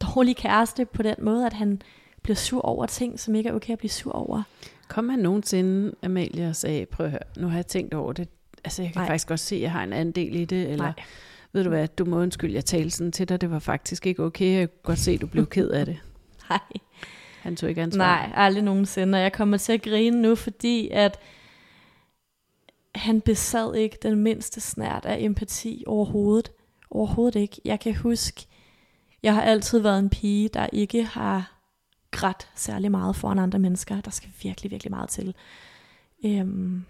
dårlig kæreste på den måde, at han bliver sur over ting, som ikke er okay at blive sur over. Kom han nogensinde, Amalie, og sagde, prøv at høre, nu har jeg tænkt over det. Altså, jeg kan Nej. faktisk godt se, at jeg har en anden del i det, eller Nej. ved du hvad, du må undskylde, jeg talte sådan til dig, det var faktisk ikke okay, jeg kan godt se, at du blev ked af det. Nej. Han tog ikke ansvar. Nej, aldrig nogensinde, og jeg kommer til at grine nu, fordi at han besad ikke den mindste snært af empati overhovedet. Overhovedet ikke. Jeg kan huske, jeg har altid været en pige, der ikke har grædt særlig meget foran andre mennesker. Der skal virkelig, virkelig meget til. Øhm,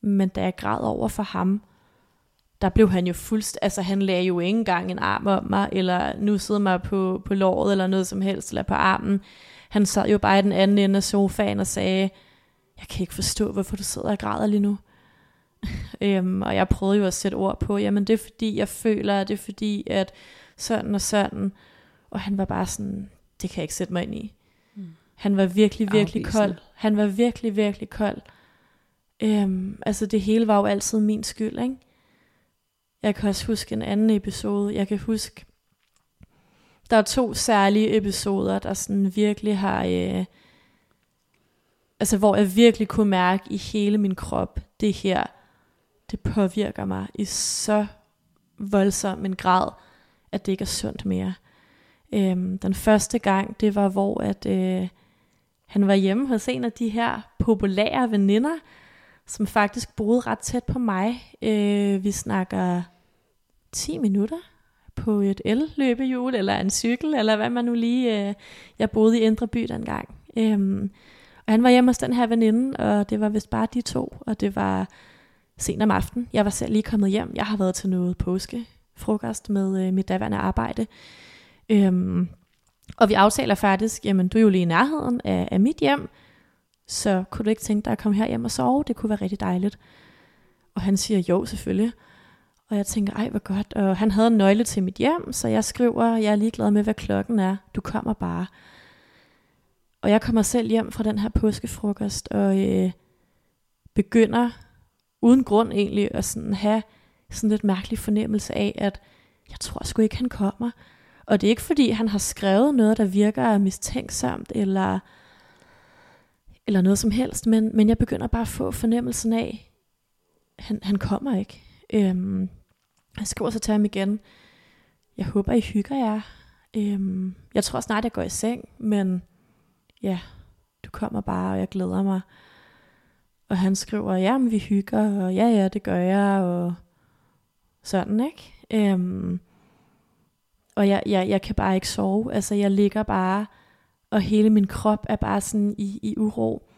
men da jeg græd over for ham, der blev han jo fuldst, altså han lagde jo ikke engang en arm om mig, eller nu sidder mig på, på låret, eller noget som helst, eller på armen. Han sad jo bare i den anden ende af sofaen og sagde, jeg kan ikke forstå, hvorfor du sidder og græder lige nu. øhm, og jeg prøvede jo at sætte ord på, jamen det er fordi, jeg føler, at det er fordi, at sådan og sådan. Og han var bare sådan, det kan jeg ikke sætte mig ind i. Mm. Han var virkelig, virkelig Afvisende. kold. Han var virkelig, virkelig kold. Øhm, altså det hele var jo altid min skyld, ikke? Jeg kan også huske en anden episode. Jeg kan huske, der er to særlige episoder, der sådan virkelig har... Øh, altså hvor jeg virkelig kunne mærke i hele min krop, det her, det påvirker mig i så voldsom en grad, at det ikke er sundt mere. Øhm, den første gang, det var hvor, at øh, han var hjemme hos en af de her populære veninder, som faktisk boede ret tæt på mig. Øh, vi snakker 10 minutter på et el-løbehjul, eller en cykel, eller hvad man nu lige... Øh, jeg boede i Indre By dengang. Øhm, og han var hjemme hos den her veninde, og det var vist bare de to, og det var sent om aftenen. Jeg var selv lige kommet hjem. Jeg har været til noget påskefrokost med øh, mit daværende arbejde. Øhm, og vi aftaler faktisk, jamen du er jo lige i nærheden af, af mit hjem, så kunne du ikke tænke dig at komme her hjem og sove? Det kunne være rigtig dejligt. Og han siger jo selvfølgelig. Og jeg tænker, ej hvor godt. Og han havde en nøgle til mit hjem, så jeg skriver, jeg er ligeglad med, hvad klokken er. Du kommer bare. Og jeg kommer selv hjem fra den her påskefrokost, og øh, begynder uden grund egentlig at sådan have sådan lidt mærkelig fornemmelse af, at jeg tror sgu ikke, han kommer. Og det er ikke fordi, han har skrevet noget, der virker mistænksomt, eller, eller noget som helst, men, men jeg begynder bare at få fornemmelsen af, han, han kommer ikke. Øhm, jeg skriver så til ham igen, jeg håber, I hygger jer. Øhm, jeg tror snart, jeg går i seng, men ja, du kommer bare, og jeg glæder mig. Og han skriver, ja, men vi hygger, og ja, ja, det gør jeg, og sådan, ikke? Øhm, og jeg, jeg, jeg kan bare ikke sove. Altså, jeg ligger bare, og hele min krop er bare sådan i, i uro.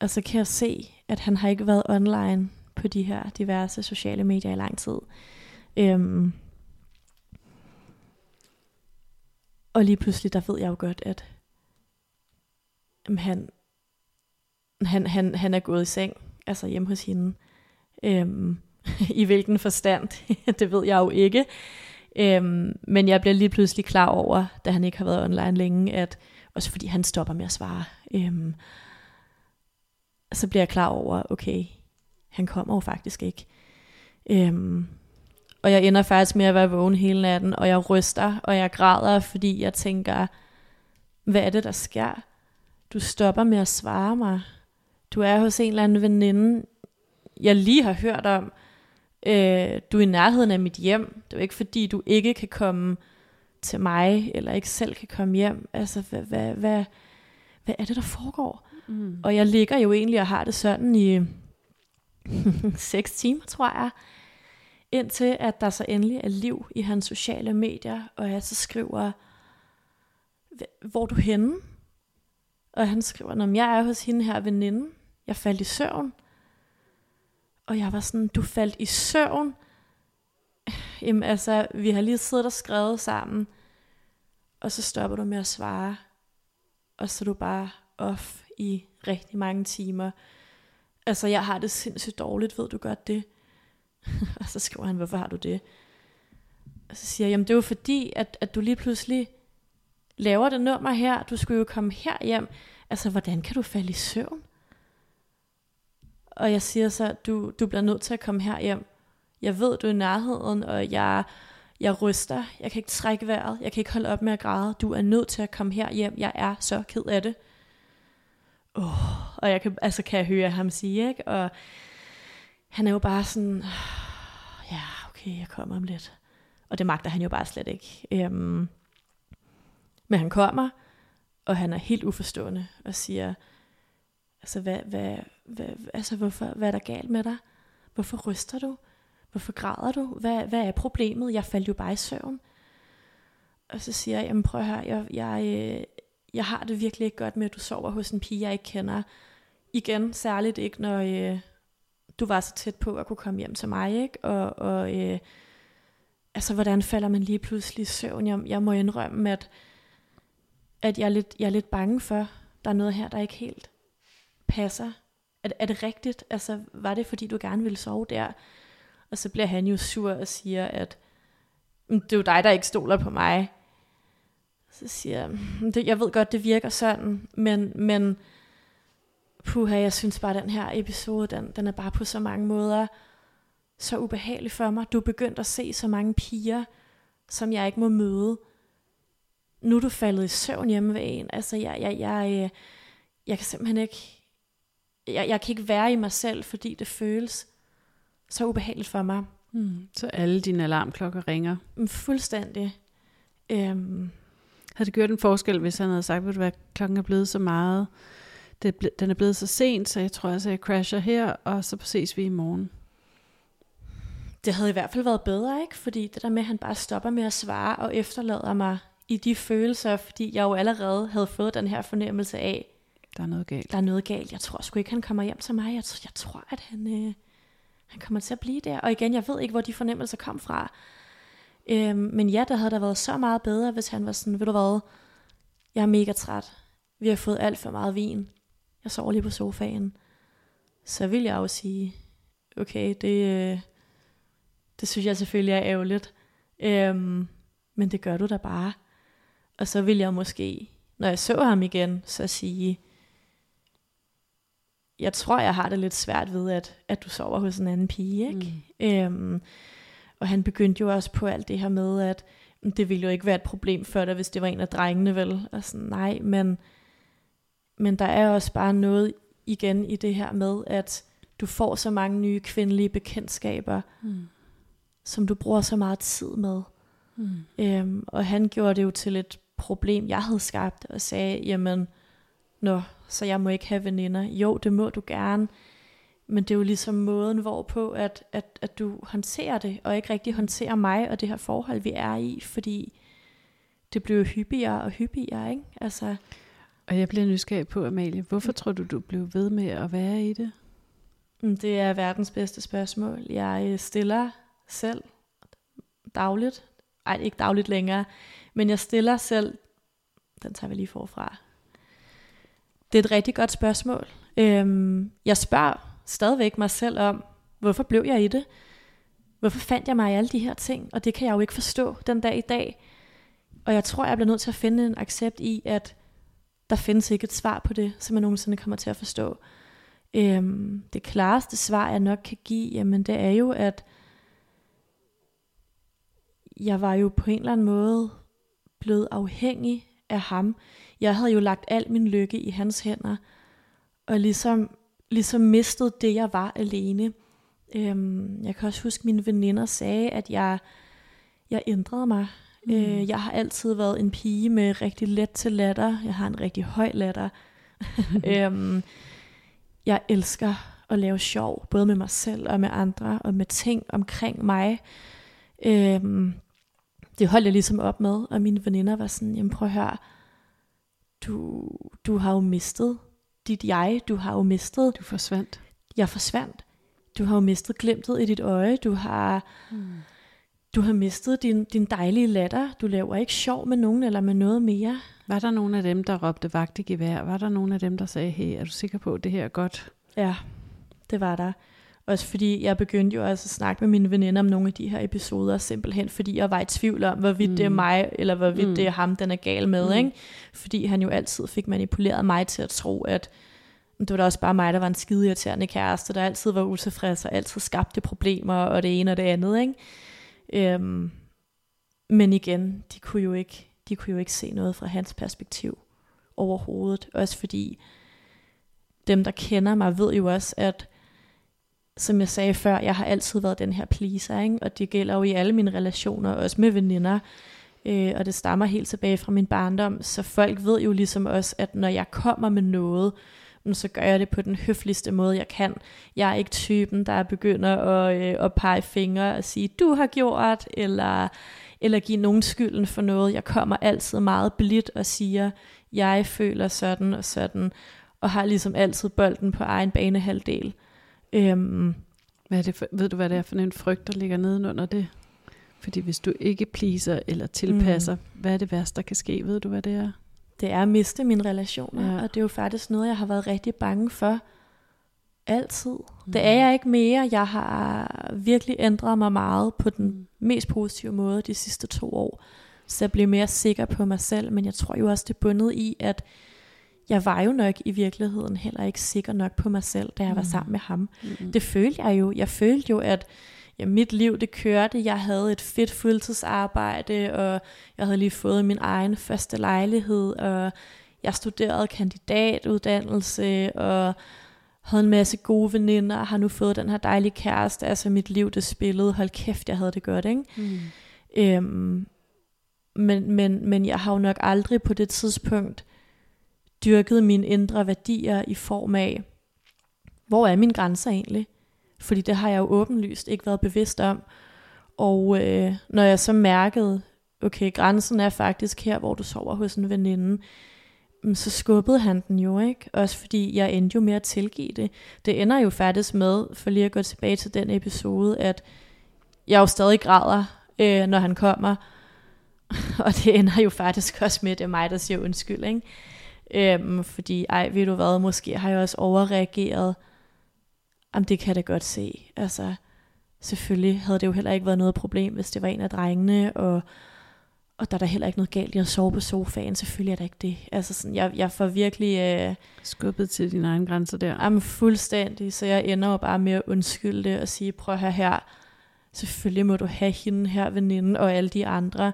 Og så kan jeg se, at han har ikke været online på de her diverse sociale medier i lang tid. Øhm, og lige pludselig, der ved jeg jo godt, at jamen, han, han, han, han er gået i seng, altså hjemme hos hende. Øhm, I hvilken forstand, det ved jeg jo ikke. Øhm, men jeg bliver lige pludselig klar over, da han ikke har været online længe, at også fordi han stopper med at svare, øhm, så bliver jeg klar over, okay, han kommer jo faktisk ikke. Øhm, og jeg ender faktisk med at være vågen hele natten, og jeg ryster, og jeg græder, fordi jeg tænker, hvad er det, der sker? Du stopper med at svare mig. Du er hos en eller anden veninde, jeg lige har hørt om. Øh, du er i nærheden af mit hjem. Det er jo ikke fordi, du ikke kan komme til mig, eller ikke selv kan komme hjem. Altså, hvad, hvad, hvad, hvad er det, der foregår? Mm. Og jeg ligger jo egentlig og har det sådan i seks timer, tror jeg. Indtil at der så endelig er liv i hans sociale medier, og jeg så skriver, hvor er du henne? Og han skriver, om jeg er hos hende her veninde. Jeg faldt i søvn. Og jeg var sådan, du faldt i søvn. Jamen altså, vi har lige siddet og skrevet sammen. Og så stopper du med at svare. Og så er du bare off i rigtig mange timer. Altså, jeg har det sindssygt dårligt, ved du godt det? og så skriver han, hvorfor har du det? Og så siger jeg, jamen det er jo fordi, at, at du lige pludselig laver det nummer her. Du skulle jo komme her hjem. Altså, hvordan kan du falde i søvn? Og jeg siger så, du, du bliver nødt til at komme her hjem. Jeg ved, du er i nærheden, og jeg, jeg ryster. Jeg kan ikke trække vejret. Jeg kan ikke holde op med at græde. Du er nødt til at komme her hjem. Jeg er så ked af det. Oh, og jeg kan, altså kan jeg høre ham sige, ikke? Og han er jo bare sådan, ja, okay, jeg kommer om lidt. Og det magter han jo bare slet ikke. Øhm, men han kommer, og han er helt uforstående og siger, altså, hvad, hvad, hvad, altså hvorfor, hvad er der galt med dig? Hvorfor ryster du? Hvorfor græder du? Hvad, hvad er problemet? Jeg faldt jo bare i søvn. Og så siger jeg, jamen prøv at høre, jeg, jeg, øh, jeg har det virkelig ikke godt med, at du sover hos en pige, jeg ikke kender. Igen, særligt ikke, når øh, du var så tæt på at kunne komme hjem til mig, ikke? Og, og øh, altså, hvordan falder man lige pludselig i søvn? Jeg, jeg må indrømme, at, at jeg, er lidt, jeg er lidt bange for, der er noget her, der ikke helt passer. Er, er det rigtigt? Altså, var det, fordi du gerne ville sove der? Og så bliver han jo sur og siger, at mm, det er jo dig, der ikke stoler på mig. Så siger jeg, mm, det, jeg ved godt, det virker sådan, men, men puha, jeg synes bare, den her episode, den, den er bare på så mange måder så ubehagelig for mig. Du er begyndt at se så mange piger, som jeg ikke må møde. Nu er du faldet i søvn hjemme ved en. Altså, jeg, jeg, jeg, jeg kan simpelthen ikke... Jeg, jeg kan ikke være i mig selv, fordi det føles så ubehageligt for mig. Mm. Så alle dine alarmklokker ringer? Mm, fuldstændig. Øhm. Havde det gjort en forskel, hvis han havde sagt, at klokken er blevet så meget, det, den er blevet så sent, så jeg tror altså, jeg crasher her, og så ses vi i morgen? Det havde i hvert fald været bedre, ikke? Fordi det der med, at han bare stopper med at svare og efterlader mig i de følelser, fordi jeg jo allerede havde fået den her fornemmelse af, der er noget galt. Der er noget galt. Jeg tror sgu ikke, han kommer hjem til mig. Jeg, tror, jeg tror, at han, øh, han kommer til at blive der. Og igen, jeg ved ikke, hvor de fornemmelser kom fra. Øhm, men ja, der havde der været så meget bedre, hvis han var sådan, ved du hvad, jeg er mega træt. Vi har fået alt for meget vin. Jeg sover lige på sofaen. Så vil jeg jo sige, okay, det, øh, det synes jeg selvfølgelig er ærgerligt. Øhm, men det gør du da bare. Og så vil jeg måske, når jeg så ham igen, så sige, jeg tror, jeg har det lidt svært ved, at, at du sover hos en anden pige. Ikke? Mm. Øhm, og han begyndte jo også på alt det her med, at det ville jo ikke være et problem for dig, hvis det var en af drengene, vel? Og sådan, nej, men, men der er også bare noget igen i det her med, at du får så mange nye kvindelige bekendtskaber, mm. som du bruger så meget tid med. Mm. Øhm, og han gjorde det jo til et problem, jeg havde skabt, og sagde, jamen, nå, så jeg må ikke have veninder. Jo, det må du gerne, men det er jo ligesom måden, hvorpå at, at, at du håndterer det, og ikke rigtig håndterer mig og det her forhold, vi er i, fordi det bliver hyppigere og hyppigere, ikke? Altså, og jeg bliver nysgerrig på, Amalie, hvorfor tror du, du blev ved med at være i det? Mm, det er verdens bedste spørgsmål. Jeg stiller selv dagligt, ej ikke dagligt længere, men jeg stiller selv, den tager vi lige forfra, det er et rigtig godt spørgsmål. Øhm, jeg spørger stadigvæk mig selv om, hvorfor blev jeg i det? Hvorfor fandt jeg mig i alle de her ting? Og det kan jeg jo ikke forstå den dag i dag. Og jeg tror, jeg bliver nødt til at finde en accept i, at der findes ikke et svar på det, som jeg nogensinde kommer til at forstå. Øhm, det klareste svar, jeg nok kan give, jamen det er jo, at jeg var jo på en eller anden måde blevet afhængig af ham. Jeg havde jo lagt al min lykke i hans hænder, og ligesom, ligesom mistet det, jeg var alene. Øhm, jeg kan også huske, at mine veninder sagde, at jeg, jeg ændrede mig. Mm. Øh, jeg har altid været en pige med rigtig let til latter. Jeg har en rigtig høj latter. øhm, jeg elsker at lave sjov, både med mig selv og med andre, og med ting omkring mig. Øhm, det holdt jeg ligesom op med, og mine veninder var sådan, jamen prøv at høre, du, du har jo mistet dit jeg, du har jo mistet. Du forsvandt. Jeg forsvandt. du har jo mistet glemtet i dit øje, du har, mm. du har mistet din, din dejlige latter, du laver ikke sjov med nogen eller med noget mere. Var der nogen af dem, der råbte vagt i gevær? Var der nogen af dem, der sagde, hey, er du sikker på, at det her er godt? Ja, det var der. Også fordi jeg begyndte jo også at snakke med mine veninder om nogle af de her episoder, simpelthen fordi jeg var i tvivl om, hvorvidt mm. det er mm. mig, eller hvorvidt mm. det er ham, den er gal med. Mm. Ikke? Fordi han jo altid fik manipuleret mig til at tro, at det var da også bare mig, der var en skide irriterende kæreste, der altid var utilfreds og altid skabte problemer og det ene og det andet. Ikke? Øhm, men igen, de kunne, jo ikke, de kunne jo ikke se noget fra hans perspektiv overhovedet. Også fordi dem, der kender mig, ved jo også, at som jeg sagde før, jeg har altid været den her pleaser, ikke? og det gælder jo i alle mine relationer, også med veninder, øh, og det stammer helt tilbage fra min barndom, så folk ved jo ligesom også, at når jeg kommer med noget, så gør jeg det på den høfligste måde, jeg kan. Jeg er ikke typen, der begynder at, øh, at pege fingre og sige, du har gjort, eller, eller give nogen skylden for noget. Jeg kommer altid meget blidt og siger, jeg føler sådan og sådan, og har ligesom altid bolden på egen banehalvdel. Øhm, hvad er det for, ved du, hvad det er for en frygt, der ligger nedenunder det? Fordi hvis du ikke pleaser eller tilpasser, mm. hvad er det værste, der kan ske? Ved du, hvad det er? Det er at miste mine relationer, ja. og det er jo faktisk noget, jeg har været rigtig bange for altid. Mm. Det er jeg ikke mere. Jeg har virkelig ændret mig meget på den mm. mest positive måde de sidste to år. Så jeg bliver mere sikker på mig selv, men jeg tror jo også, det er bundet i, at jeg var jo nok i virkeligheden heller ikke sikker nok på mig selv, da jeg mm. var sammen med ham. Mm. Det følte jeg jo. Jeg følte jo, at ja, mit liv det kørte. Jeg havde et fedt fuldtidsarbejde, og jeg havde lige fået min egen første lejlighed, og jeg studerede kandidatuddannelse, og havde en masse gode veninder, og har nu fået den her dejlige kæreste. Altså mit liv, det spillede. Hold kæft, jeg havde det godt, ikke? Mm. Øhm, men, men, men jeg har jo nok aldrig på det tidspunkt dyrket mine indre værdier i form af, hvor er mine grænser egentlig? Fordi det har jeg jo åbenlyst ikke været bevidst om. Og øh, når jeg så mærkede, okay, grænsen er faktisk her, hvor du sover hos en veninde, mm, så skubbede han den jo, ikke? Også fordi jeg endte jo med at tilgive det. Det ender jo faktisk med, for lige at gå tilbage til den episode, at jeg jo stadig græder, øh, når han kommer. Og det ender jo faktisk også med, at det er mig, der siger undskyld, ikke? Øhm, fordi, ej, ved du hvad, måske har jeg også overreageret. Jamen, det kan jeg da godt se. Altså, selvfølgelig havde det jo heller ikke været noget problem, hvis det var en af drengene, og, og der er der heller ikke noget galt i at sove på sofaen. Selvfølgelig er der ikke det. Altså, sådan, jeg, jeg får virkelig... Øh, Skubbet til dine egne grænser der. Jamen, fuldstændig. Så jeg ender jo bare med at undskylde det og sige, prøv her her, selvfølgelig må du have hende her, veninde, og alle de andre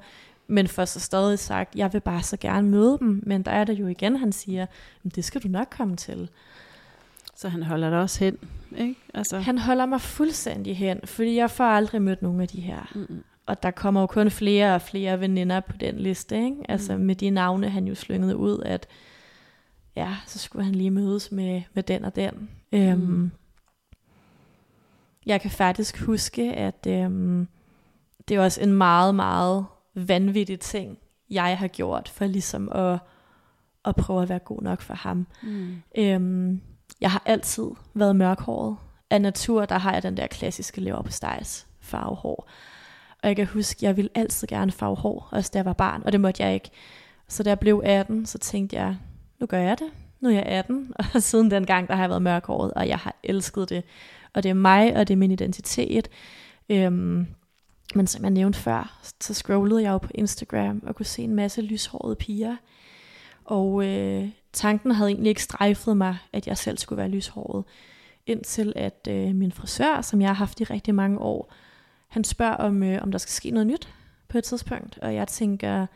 men for så stadig sagt, jeg vil bare så gerne møde dem, men der er det jo igen, han siger, det skal du nok komme til. Så han holder dig også hen, ikke? Altså. Han holder mig fuldstændig hen, fordi jeg får aldrig mødt nogen af de her. Mm-hmm. Og der kommer jo kun flere og flere veninder på den liste, ikke? Altså mm. med de navne, han jo slyngede ud, at ja, så skulle han lige mødes med, med den og den. Mm. Øhm, jeg kan faktisk huske, at øhm, det er også en meget, meget vanvittige ting, jeg har gjort for ligesom at, at prøve at være god nok for ham. Mm. Øhm, jeg har altid været mørkhåret. Af natur, der har jeg den der klassiske lever på stejs farvehår. Og jeg kan huske, jeg ville altid gerne farve hår, også da jeg var barn, og det måtte jeg ikke. Så da jeg blev 18, så tænkte jeg, nu gør jeg det. Nu er jeg 18, og siden den gang, der har jeg været mørkhåret, og jeg har elsket det. Og det er mig, og det er min identitet. Øhm, men som jeg nævnte før, så scrollede jeg jo på Instagram og kunne se en masse lyshårede piger. Og øh, tanken havde egentlig ikke strejfet mig, at jeg selv skulle være lyshåret. Indtil at øh, min frisør, som jeg har haft i rigtig mange år, han spørger, om, øh, om der skal ske noget nyt på et tidspunkt. Og jeg tænker,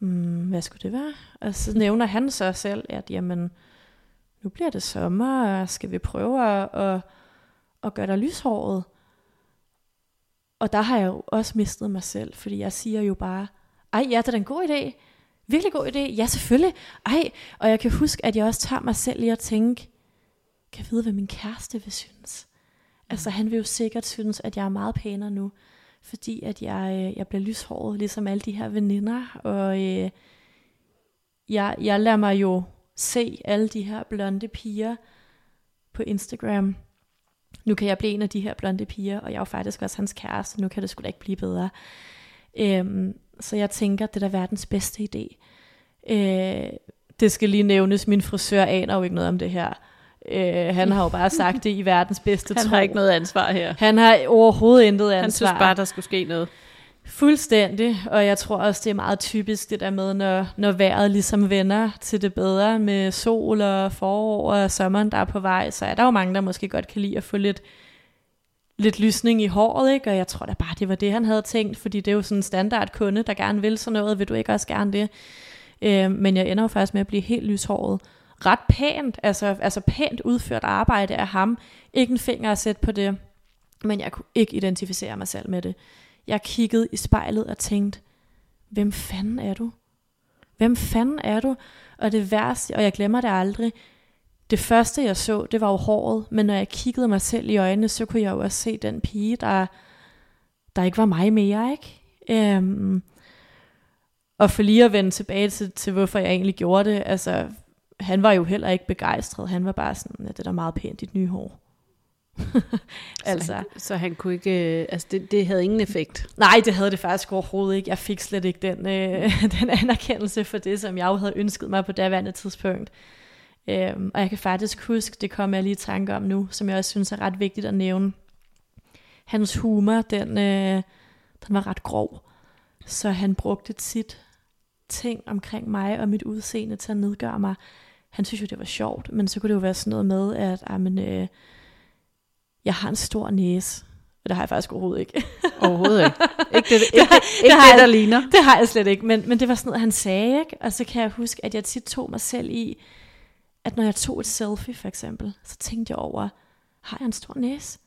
mm, hvad skulle det være? Og så nævner han så selv, at jamen, nu bliver det sommer, og skal vi prøve at, at, at gøre dig lyshåret? Og der har jeg jo også mistet mig selv, fordi jeg siger jo bare, ej, ja, det er en god idé. Virkelig god idé. Ja, selvfølgelig. Ej, og jeg kan huske, at jeg også tager mig selv i at tænke, kan jeg vide, hvad min kæreste vil synes? Mm. Altså, han vil jo sikkert synes, at jeg er meget pænere nu, fordi at jeg, øh, jeg bliver lyshåret, ligesom alle de her veninder, og øh, jeg, jeg lader mig jo se alle de her blonde piger på Instagram, nu kan jeg blive en af de her blonde piger, og jeg er jo faktisk også hans kæreste, nu kan det sgu da ikke blive bedre. Øhm, så jeg tænker, det er da verdens bedste idé. Øh, det skal lige nævnes, min frisør aner jo ikke noget om det her. Øh, han har jo bare sagt det i verdens bedste Han tro. har ikke noget ansvar her. Han har overhovedet intet ansvar. Han synes bare, der skulle ske noget. Fuldstændig, og jeg tror også, det er meget typisk det der med, når, når vejret ligesom vender til det bedre med sol og forår og sommeren, der er på vej, så er der jo mange, der måske godt kan lide at få lidt, lidt lysning i håret, ikke? og jeg tror da bare, det var det, han havde tænkt, fordi det er jo sådan en standard kunde, der gerne vil sådan noget, vil du ikke også gerne det? Øh, men jeg ender jo faktisk med at blive helt lyshåret. Ret pænt, altså, altså pænt udført arbejde af ham. Ikke en finger at sætte på det, men jeg kunne ikke identificere mig selv med det. Jeg kiggede i spejlet og tænkte, hvem fanden er du? Hvem fanden er du? Og det værste, og jeg glemmer det aldrig, det første jeg så, det var jo håret, men når jeg kiggede mig selv i øjnene, så kunne jeg jo også se den pige, der, der ikke var mig mere, ikke? Øhm, og for lige at vende tilbage til, til, hvorfor jeg egentlig gjorde det, altså, han var jo heller ikke begejstret. Han var bare sådan, at det er da meget pænt, dit nye hår. altså. Så, han, så han kunne ikke, øh, altså det, det havde ingen effekt? Nej, det havde det faktisk overhovedet ikke. Jeg fik slet ikke den, øh, den anerkendelse for det, som jeg jo havde ønsket mig på daværende tidspunkt. Øhm, og jeg kan faktisk huske, det kommer jeg lige i tanke om nu, som jeg også synes er ret vigtigt at nævne. Hans humor, den, øh, den var ret grov. Så han brugte tit ting omkring mig og mit udseende til at nedgøre mig. Han synes jo, det var sjovt, men så kunne det jo være sådan noget med, at amen, øh, jeg har en stor næse. Og det har jeg faktisk overhovedet ikke. Overhovedet ikke. Ikke det, ikke, det, ikke det, det der ligner. Det har jeg slet ikke, men, men det var sådan noget, han sagde. Ikke? Og så kan jeg huske, at jeg tit tog mig selv i, at når jeg tog et selfie for eksempel, så tænkte jeg over, har jeg en stor næse?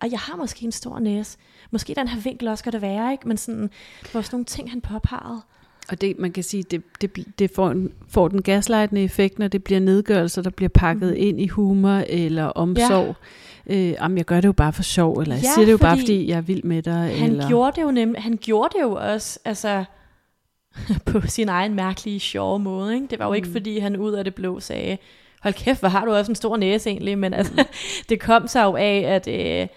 Og jeg har måske en stor næse. Måske den her vinkel også skal det være, ikke? Men sådan, det var sådan nogle ting, han påpegede. Og det, man kan sige, det, det, det får, en, får den gaslightende effekt, når det bliver nedgørelser, der bliver pakket mm. ind i humor eller omsorg. Ja. Øh, jamen, jeg gør det jo bare for sjov, eller jeg ja, siger det jo bare, fordi jeg er vild med dig. Han eller... gjorde det jo nemlig, han gjorde det jo også, altså på sin egen mærkelige, sjove måde. Ikke? Det var jo mm. ikke, fordi han ud af det blå sagde, hold kæft, hvor har du også en stor næse egentlig, men altså, mm. det kom så jo af, at... Øh,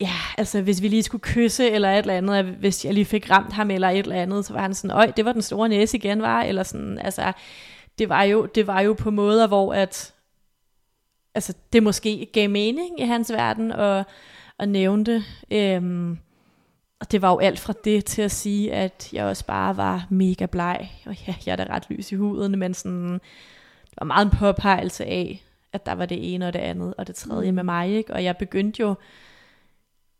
ja, altså hvis vi lige skulle kysse eller et eller andet, hvis jeg lige fik ramt ham eller et eller andet, så var han sådan, øj, det var den store næse igen, var, eller sådan, altså, det var jo, det var jo på måder, hvor at, altså, det måske gav mening i hans verden, og, og nævnte, øhm, og det var jo alt fra det til at sige, at jeg også bare var mega bleg, og ja, jeg er da ret lys i huden, men sådan, det var meget en påpegelse af, at der var det ene og det andet, og det tredje mm. med mig, ikke? og jeg begyndte jo,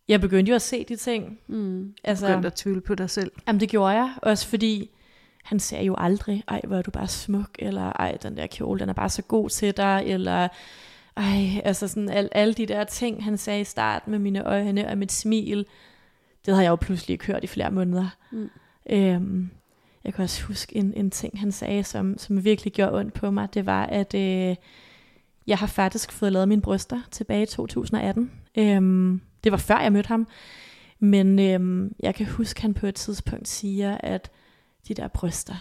jeg begyndte jo at se de ting. Mm. Altså, begyndte at tvivle på dig selv. Jamen det gjorde jeg, også fordi han sagde jo aldrig, ej hvor er du bare smuk, eller ej den der kjole, den er bare så god til dig, eller ej, altså sådan al, alle de der ting, han sagde i starten med mine øjne og mit smil, det havde jeg jo pludselig kørt i flere måneder. Mm. Øhm, jeg kan også huske en, en ting, han sagde, som, som virkelig gjorde ondt på mig, det var, at øh, jeg har faktisk fået lavet mine bryster tilbage i 2018. Øhm, det var før jeg mødte ham. Men øhm, jeg kan huske, at han på et tidspunkt siger, at de der bryster,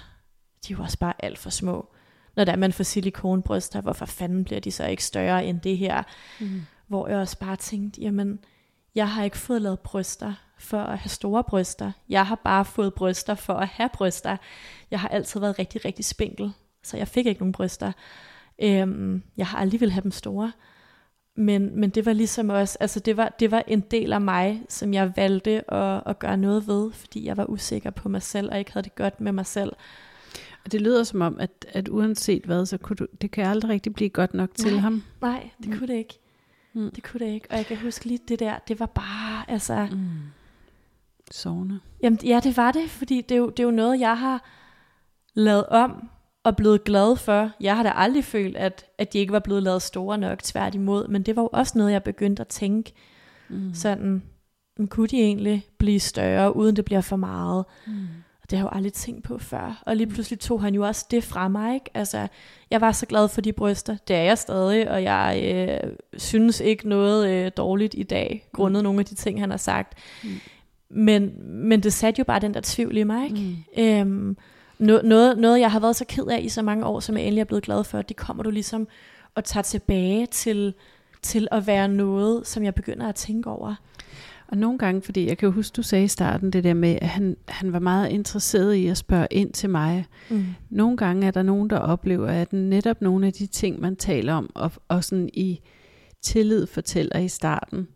de jo også bare alt for små. Når der er man får silikonbryster, hvorfor fanden bliver de så ikke større end det her? Mm. Hvor jeg også bare tænkte, jamen, jeg har ikke fået lavet bryster for at have store bryster. Jeg har bare fået bryster for at have bryster. Jeg har altid været rigtig, rigtig spinkel, så jeg fik ikke nogen bryster. Øhm, jeg har aldrig vil have dem store. Men, men det var ligesom også, altså det var, det var en del af mig, som jeg valgte at, at gøre noget ved, fordi jeg var usikker på mig selv, og ikke havde det godt med mig selv. Det lyder som om, at, at uanset hvad, så kunne du, det kan aldrig rigtig blive godt nok til nej, ham. Nej, det mm. kunne det ikke. Mm. Det kunne det ikke. Og jeg kan huske lige det der, det var bare, altså... Mm. Sovende. Jamen, ja, det var det, fordi det er, jo, det er jo noget, jeg har lavet om og blevet glad for. Jeg har da aldrig følt, at, at de ikke var blevet lavet store nok, tværtimod. Men det var jo også noget, jeg begyndte at tænke. Mm. Sådan, kunne de egentlig blive større, uden det bliver for meget? Mm. Og det har jeg jo aldrig tænkt på før. Og lige pludselig tog han jo også det fra mig. Ikke? Altså, jeg var så glad for de bryster. Det er jeg stadig, og jeg øh, synes ikke noget øh, dårligt i dag, grundet mm. nogle af de ting, han har sagt. Mm. Men, men det satte jo bare den der tvivl i mig. Ikke? Mm. Øhm, no, noget, noget, jeg har været så ked af i så mange år, som jeg endelig er blevet glad for, det kommer du ligesom at tage tilbage til til at være noget, som jeg begynder at tænke over. Og nogle gange, fordi jeg kan huske, du sagde i starten det der med, at han, han var meget interesseret i at spørge ind til mig. Mm. Nogle gange er der nogen, der oplever, at netop nogle af de ting, man taler om, og, og sådan i tillid fortæller i starten,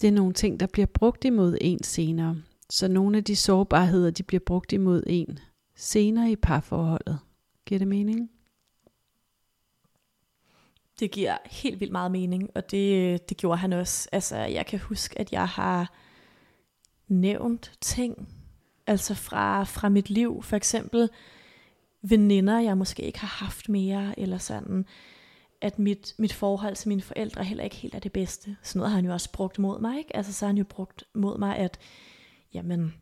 det er nogle ting, der bliver brugt imod en senere. Så nogle af de sårbarheder, de bliver brugt imod en senere i parforholdet. Giver det mening? Det giver helt vildt meget mening, og det, det gjorde han også. Altså, jeg kan huske, at jeg har nævnt ting, altså fra, fra mit liv. For eksempel veninder, jeg måske ikke har haft mere, eller sådan, at mit, mit forhold til mine forældre heller ikke helt er det bedste. Sådan noget har han jo også brugt mod mig, ikke? Altså, så har han jo brugt mod mig, at, jamen,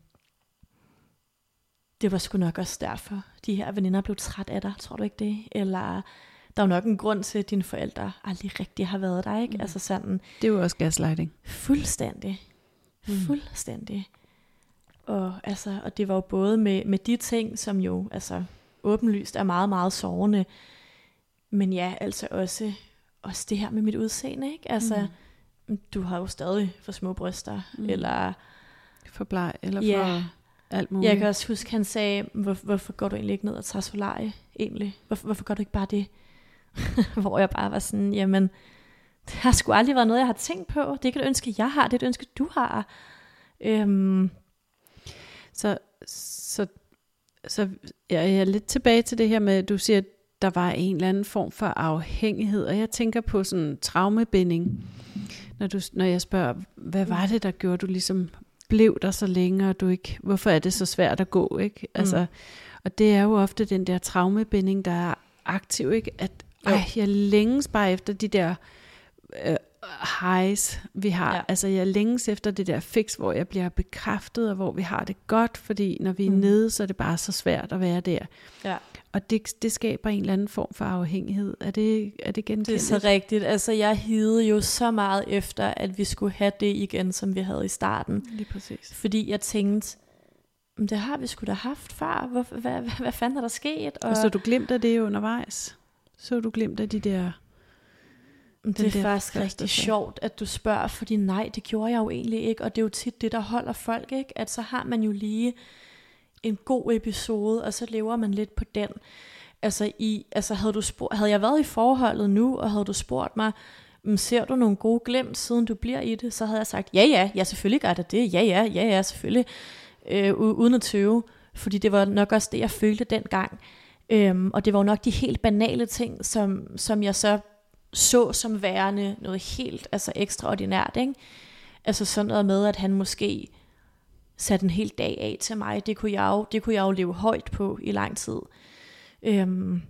det var sgu nok også derfor, de her veninder blev træt af dig, tror du ikke det? Eller der er jo nok en grund til, at dine forældre aldrig rigtig har været der, ikke? Mm. Altså sådan... Det er jo også gaslighting. Fuldstændig. Mm. Fuldstændig. Og, altså, og det var jo både med, med de ting, som jo altså, åbenlyst er meget, meget sårende, men ja, altså også, også det her med mit udseende, ikke? Altså, mm. du har jo stadig for små bryster, mm. eller... For bleg, eller ja, for alt muligt. Jeg kan også huske, han sagde, Hvor, hvorfor går du egentlig ikke ned og tager solarie, egentlig? Hvorfor, hvorfor gør du ikke bare det? Hvor jeg bare var sådan, jamen, det har sgu aldrig været noget, jeg har tænkt på. Det er ikke et ønske, jeg har, det er et ønske, du har. Øhm. Så, så, så jeg er lidt tilbage til det her med, at du siger, at der var en eller anden form for afhængighed, og jeg tænker på sådan traumebinding, når, du, når jeg spørger, hvad var det, der gjorde, du ligesom blev der så længe, og du ikke, hvorfor er det så svært at gå, ikke? Altså, mm. Og det er jo ofte den der traumebinding, der er aktiv, ikke? At ej, jeg længes bare efter de der øh, highs, vi har. Ja. Altså jeg længes efter det der fix, hvor jeg bliver bekræftet, og hvor vi har det godt, fordi når vi er mm. nede, så er det bare så svært at være der. Ja. Og det, det skaber en eller anden form for afhængighed. Er det, er det genkendt? Det er så rigtigt. Altså jeg hidede jo så meget efter, at vi skulle have det igen, som vi havde i starten. Lige præcis. Fordi jeg tænkte, det har vi sgu da haft før. Hvor, hvad, hvad, hvad fanden er der sket? Og, og så du glemt af det undervejs? Så du glemt af de der... Det er faktisk rigtig så. sjovt, at du spørger, fordi nej, det gjorde jeg jo egentlig ikke, og det er jo tit det, der holder folk, ikke? At så har man jo lige en god episode, og så lever man lidt på den. Altså, i, altså havde, du spurgt, havde jeg været i forholdet nu, og havde du spurgt mig, mm, ser du nogle gode glemt, siden du bliver i det, så havde jeg sagt, ja ja, ja selvfølgelig gør det det, ja ja, ja ja, selvfølgelig, øh, uden at tøve, fordi det var nok også det, jeg følte dengang. Øhm, og det var jo nok de helt banale ting, som, som jeg så så som værende noget helt altså ekstraordinært. Ikke? Altså sådan noget med, at han måske satte en hel dag af til mig. Det kunne jeg jo, det kunne jeg jo leve højt på i lang tid. Øhm,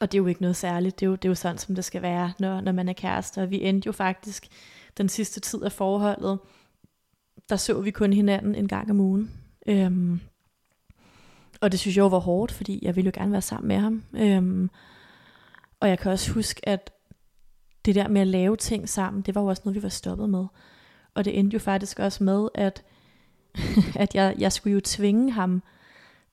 og det er jo ikke noget særligt. Det er jo, det er jo sådan, som det skal være, når, når man er kærester. Vi endte jo faktisk den sidste tid af forholdet. Der så vi kun hinanden en gang om ugen. Øhm, og det synes jeg var hårdt, fordi jeg ville jo gerne være sammen med ham. Øhm, og jeg kan også huske, at det der med at lave ting sammen, det var jo også noget, vi var stoppet med. Og det endte jo faktisk også med, at, at jeg, jeg skulle jo tvinge ham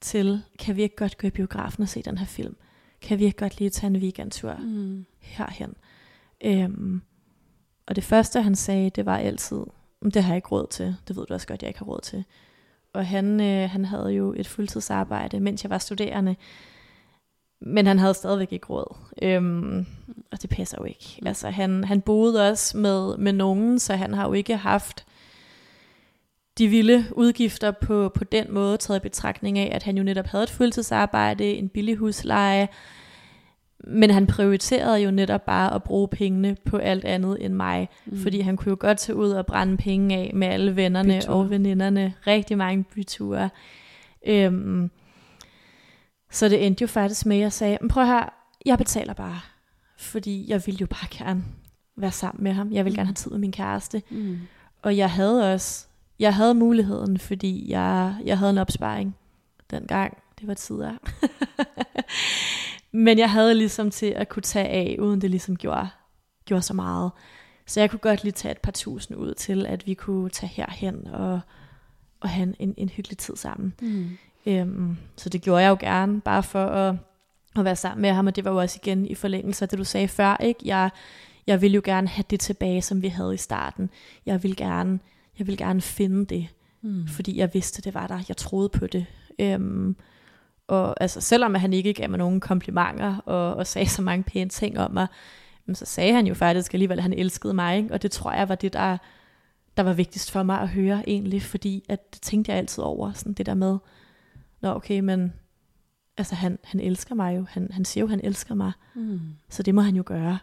til, kan vi ikke godt gå i biografen og se den her film? Kan vi ikke godt lige tage en weekendtur mm. herhen? Øhm, og det første, han sagde, det var altid, det har jeg ikke råd til. Det ved du også godt, jeg ikke har råd til. Og han, øh, han havde jo et fuldtidsarbejde, mens jeg var studerende. Men han havde stadigvæk ikke råd. Øhm, og det passer jo ikke. Mm. Altså, han, han boede også med, med nogen, så han har jo ikke haft de vilde udgifter på, på den måde, taget i betragtning af, at han jo netop havde et fuldtidsarbejde, en billig husleje, men han prioriterede jo netop bare at bruge pengene på alt andet end mig. Mm. Fordi han kunne jo godt tage ud og brænde penge af med alle vennerne byture. og veninderne. Rigtig mange byture. Øhm, så det endte jo faktisk med, at jeg sagde, prøv her, jeg betaler bare. Fordi jeg ville jo bare gerne være sammen med ham. Jeg ville mm. gerne have tid med min kæreste. Mm. Og jeg havde også, jeg havde muligheden, fordi jeg, jeg havde en opsparing dengang. Det var tider. Men jeg havde ligesom til at kunne tage af, uden det ligesom gjorde, gjorde så meget. Så jeg kunne godt lige tage et par tusind ud til, at vi kunne tage herhen og, og have en, en hyggelig tid sammen. Mm. Øhm, så det gjorde jeg jo gerne, bare for at, at være sammen med ham, og det var jo også igen i forlængelse af det, du sagde før. Ikke? Jeg, jeg vil jo gerne have det tilbage, som vi havde i starten. Jeg vil gerne, jeg vil gerne finde det, mm. fordi jeg vidste, det var der. Jeg troede på det. Øhm, og altså, selvom han ikke gav mig nogen komplimenter og, og sagde så mange pæne ting om mig, så sagde han jo faktisk alligevel, at han elskede mig. Ikke? Og det tror jeg var det, der, der var vigtigst for mig at høre egentlig, fordi at det tænkte jeg altid over, sådan det der med, nå okay, men altså han, han elsker mig jo, han, han siger jo, han elsker mig, mm. så det må han jo gøre.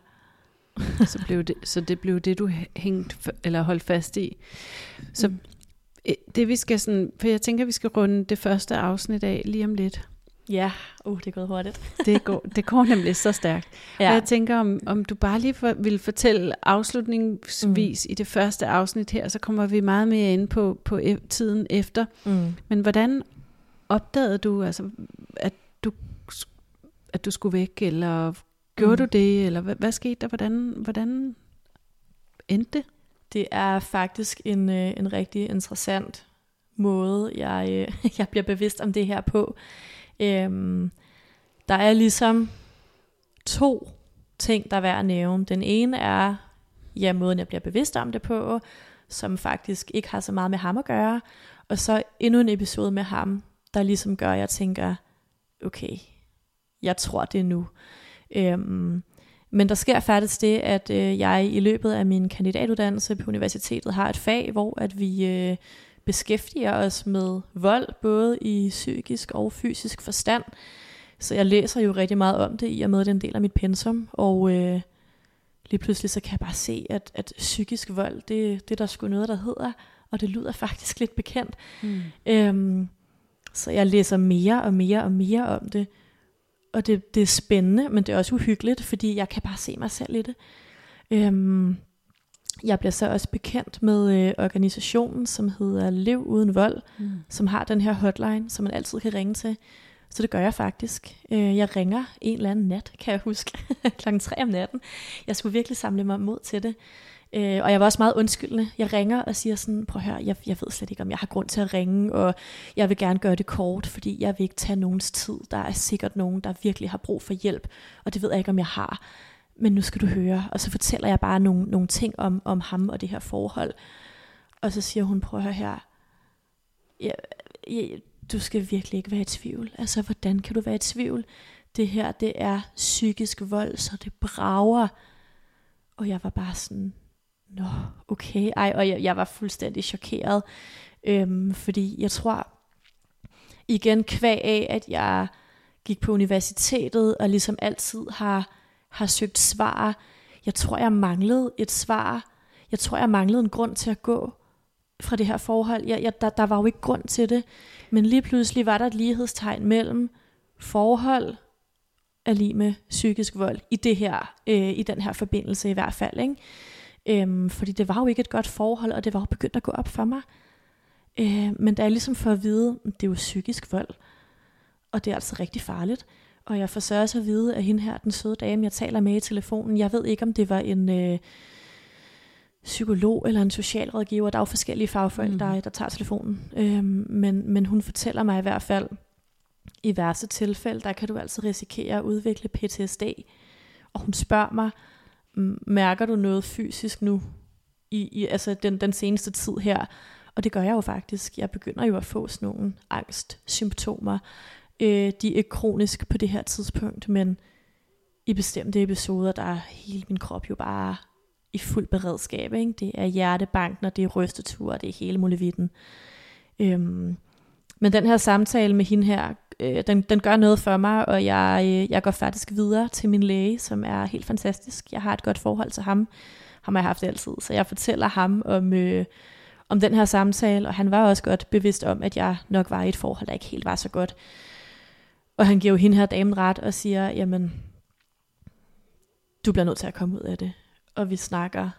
så, blev det, så det blev det, du hængt, eller holdt fast i. Så mm. det vi skal sådan, for jeg tænker, vi skal runde det første afsnit af lige om lidt. Ja, uh, det er gået hurtigt. det, går, det går nemlig så stærkt. Ja. Og jeg tænker, om, om du bare lige for, vil fortælle afslutningsvis mm. i det første afsnit her, så kommer vi meget mere ind på, på e- tiden efter. Mm. Men hvordan opdagede du, altså, at du, at du skulle væk, eller gjorde mm. du det, eller hvad, hvad skete der? Hvordan, hvordan endte det? Det er faktisk en, øh, en rigtig interessant måde, jeg, øh, jeg bliver bevidst om det her på. Øhm, der er ligesom to ting, der er værd at nævne. Den ene er, ja, måden jeg bliver bevidst om det på, som faktisk ikke har så meget med ham at gøre. Og så endnu en episode med ham, der ligesom gør, at jeg tænker, okay, jeg tror det nu. Øhm, men der sker faktisk det, at øh, jeg i løbet af min kandidatuddannelse på universitetet har et fag, hvor at vi øh, beskæftiger os med vold, både i psykisk og fysisk forstand. Så jeg læser jo rigtig meget om det, i og med den del af mit pensum, og øh, lige pludselig så kan jeg bare se, at, at psykisk vold, det, det er der sgu noget, der hedder, og det lyder faktisk lidt bekendt. Mm. Øhm, så jeg læser mere og mere og mere om det, og det, det er spændende, men det er også uhyggeligt, fordi jeg kan bare se mig selv i det. Øhm, jeg bliver så også bekendt med øh, organisationen, som hedder Lev Uden Vold, mm. som har den her hotline, som man altid kan ringe til. Så det gør jeg faktisk. Øh, jeg ringer en eller anden nat, kan jeg huske, klokken 3 om natten. Jeg skulle virkelig samle mig mod til det. Øh, og jeg var også meget undskyldende. Jeg ringer og siger sådan, prøv at høre, jeg, jeg ved slet ikke, om jeg har grund til at ringe, og jeg vil gerne gøre det kort, fordi jeg vil ikke tage nogens tid. Der er sikkert nogen, der virkelig har brug for hjælp, og det ved jeg ikke, om jeg har men nu skal du høre. Og så fortæller jeg bare nogle, nogle ting om, om ham og det her forhold. Og så siger hun, prøv at høre her, ja, ja, du skal virkelig ikke være i tvivl. Altså, hvordan kan du være i tvivl? Det her, det er psykisk vold, så det brager. Og jeg var bare sådan, nå, okay. Ej, og jeg, jeg var fuldstændig chokeret. Øhm, fordi jeg tror, igen kvæg af, at jeg gik på universitetet, og ligesom altid har har søgt svar. Jeg tror, jeg manglede et svar. Jeg tror, jeg manglede en grund til at gå fra det her forhold. Jeg, jeg, der, der var jo ikke grund til det. Men lige pludselig var der et lighedstegn mellem forhold er lige med psykisk vold i det her, øh, i den her forbindelse i hvert fald. Ikke? Øhm, fordi det var jo ikke et godt forhold, og det var jo begyndt at gå op for mig. Øh, men da jeg ligesom får at vide, det er jo psykisk vold, og det er altså rigtig farligt. Og jeg får så også at vide, at hende her, den søde dame, jeg taler med i telefonen, jeg ved ikke, om det var en øh, psykolog eller en socialrådgiver. Der er jo forskellige fagfolk, mm. der, der tager telefonen. Øhm, men, men hun fortæller mig i hvert fald, i værste tilfælde, der kan du altså risikere at udvikle PTSD. Og hun spørger mig, mærker du noget fysisk nu, i, i altså den, den seneste tid her? Og det gør jeg jo faktisk. Jeg begynder jo at få sådan nogle angstsymptomer. Øh, de er ikke kronisk på det her tidspunkt, men i bestemte episoder, der er hele min krop jo bare i fuld beredskab. Ikke? Det er hjertebanken, og det er rystetur, og det er hele muligheden. Øhm, men den her samtale med hende her, øh, den, den gør noget for mig, og jeg, øh, jeg går faktisk videre til min læge, som er helt fantastisk. Jeg har et godt forhold til ham. Ham har jeg haft altid. Så jeg fortæller ham om, øh, om den her samtale, og han var også godt bevidst om, at jeg nok var i et forhold, der ikke helt var så godt. Og han giver jo hende her damen ret og siger, jamen, du bliver nødt til at komme ud af det. Og vi snakker,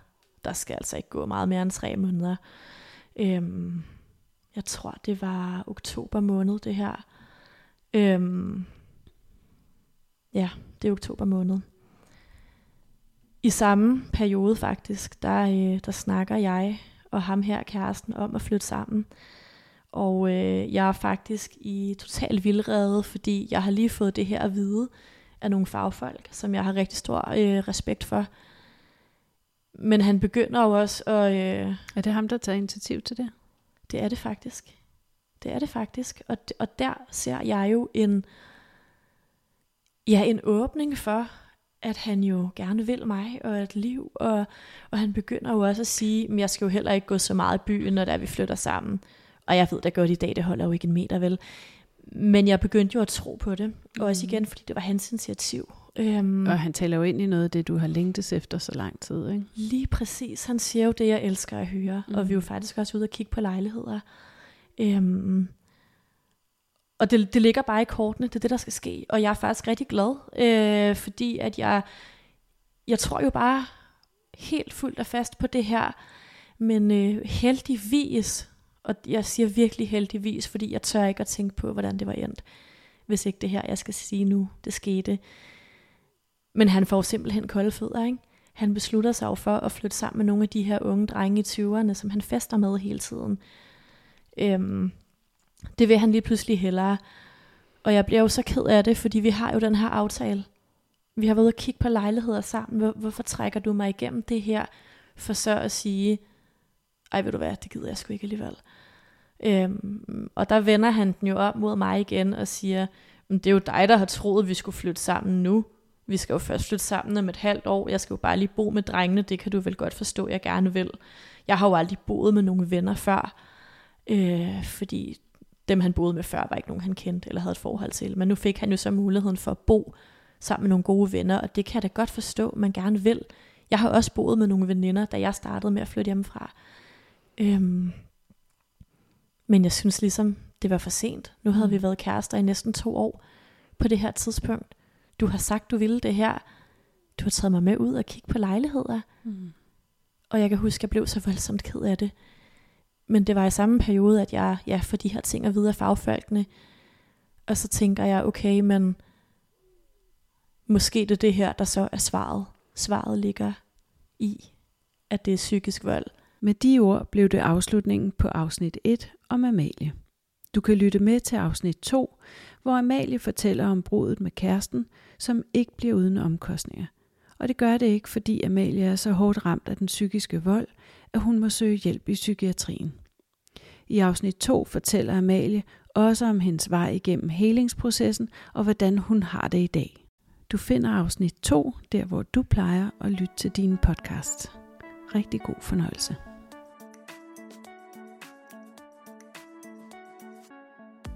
der skal altså ikke gå meget mere end tre måneder. Øhm, jeg tror, det var oktober måned, det her. Øhm, ja, det er oktober måned. I samme periode faktisk, der, øh, der snakker jeg og ham her, kæresten, om at flytte sammen. Og øh, jeg er faktisk i total vildrede, fordi jeg har lige fået det her at vide af nogle fagfolk, som jeg har rigtig stor øh, respekt for. men han begynder jo også at... Øh, er det ham, der tager initiativ til det? Det er det faktisk. Det er det faktisk. Og, og der ser jeg jo en, ja, en åbning for, at han jo gerne vil mig og et liv, og, og han begynder jo også at sige, at jeg skal jo heller ikke gå så meget i byen, når der vi flytter sammen. Og jeg ved da godt i dag, det holder jo ikke en meter vel. Men jeg begyndte jo at tro på det, og også mm. igen, fordi det var hans initiativ. Øhm, og han taler jo ind i noget af det, du har længtes efter så lang tid, ikke? Lige præcis. Han siger jo det, jeg elsker at høre. Mm. Og vi er jo faktisk også ude og kigge på lejligheder. Øhm, og det, det ligger bare i kortene, det er det, der skal ske. Og jeg er faktisk rigtig glad, øh, fordi at jeg, jeg tror jo bare helt fuldt og fast på det her. Men øh, heldigvis, og jeg siger virkelig heldigvis, fordi jeg tør ikke at tænke på, hvordan det var endt, hvis ikke det her, jeg skal sige nu, det skete. Men han får simpelthen kolde fødder, ikke? Han beslutter sig jo for at flytte sammen med nogle af de her unge drenge i 20'erne, som han fester med hele tiden. Øhm, det vil han lige pludselig hellere. Og jeg bliver jo så ked af det, fordi vi har jo den her aftale. Vi har været og kigge på lejligheder sammen. Hvor, hvorfor trækker du mig igennem det her? For så at sige, ej ved du hvad, det gider jeg sgu ikke alligevel. Øhm, og der vender han den jo op mod mig igen og siger, det er jo dig, der har troet, at vi skulle flytte sammen nu. Vi skal jo først flytte sammen om et halvt år. Jeg skal jo bare lige bo med drengene. Det kan du vel godt forstå, jeg gerne vil. Jeg har jo aldrig boet med nogle venner før. Øh, fordi dem han boede med før var ikke nogen han kendte eller havde et forhold til. Men nu fik han jo så muligheden for at bo sammen med nogle gode venner, og det kan jeg da godt forstå, man gerne vil. Jeg har også boet med nogle veninder, da jeg startede med at flytte hjemmefra. Øhm, men jeg synes ligesom, det var for sent. Nu havde mm. vi været kærester i næsten to år på det her tidspunkt. Du har sagt, du ville det her. Du har taget mig med ud og kigge på lejligheder. Mm. Og jeg kan huske, at jeg blev så voldsomt ked af det. Men det var i samme periode, at jeg ja, får de her ting at vide af fagfolkene. Og så tænker jeg, okay, men måske det er det her, der så er svaret. Svaret ligger i, at det er psykisk vold. Med de ord blev det afslutningen på afsnit 1 om Amalie. Du kan lytte med til afsnit 2, hvor Amalie fortæller om brudet med kæresten, som ikke bliver uden omkostninger. Og det gør det ikke, fordi Amalie er så hårdt ramt af den psykiske vold, at hun må søge hjælp i psykiatrien. I afsnit 2 fortæller Amalie også om hendes vej igennem helingsprocessen og hvordan hun har det i dag. Du finder afsnit 2, der hvor du plejer at lytte til dine podcasts. Rigtig god fornøjelse.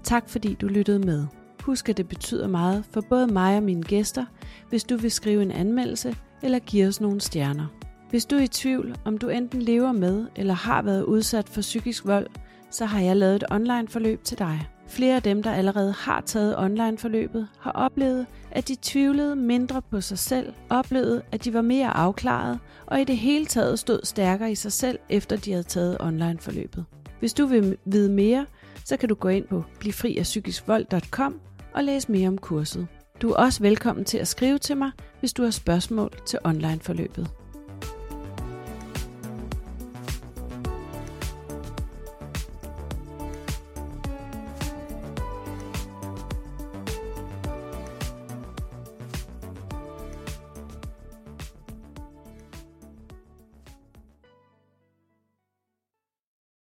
Tak fordi du lyttede med. Husk at det betyder meget for både mig og mine gæster, hvis du vil skrive en anmeldelse eller give os nogle stjerner. Hvis du er i tvivl, om du enten lever med eller har været udsat for psykisk vold, så har jeg lavet et online forløb til dig. Flere af dem, der allerede har taget online forløbet, har oplevet, at de tvivlede mindre på sig selv, oplevede, at de var mere afklaret og i det hele taget stod stærkere i sig selv, efter de havde taget online forløbet. Hvis du vil vide mere, så kan du gå ind på blivfriafpsykiskvold.com og læse mere om kurset. Du er også velkommen til at skrive til mig, hvis du har spørgsmål til online forløbet.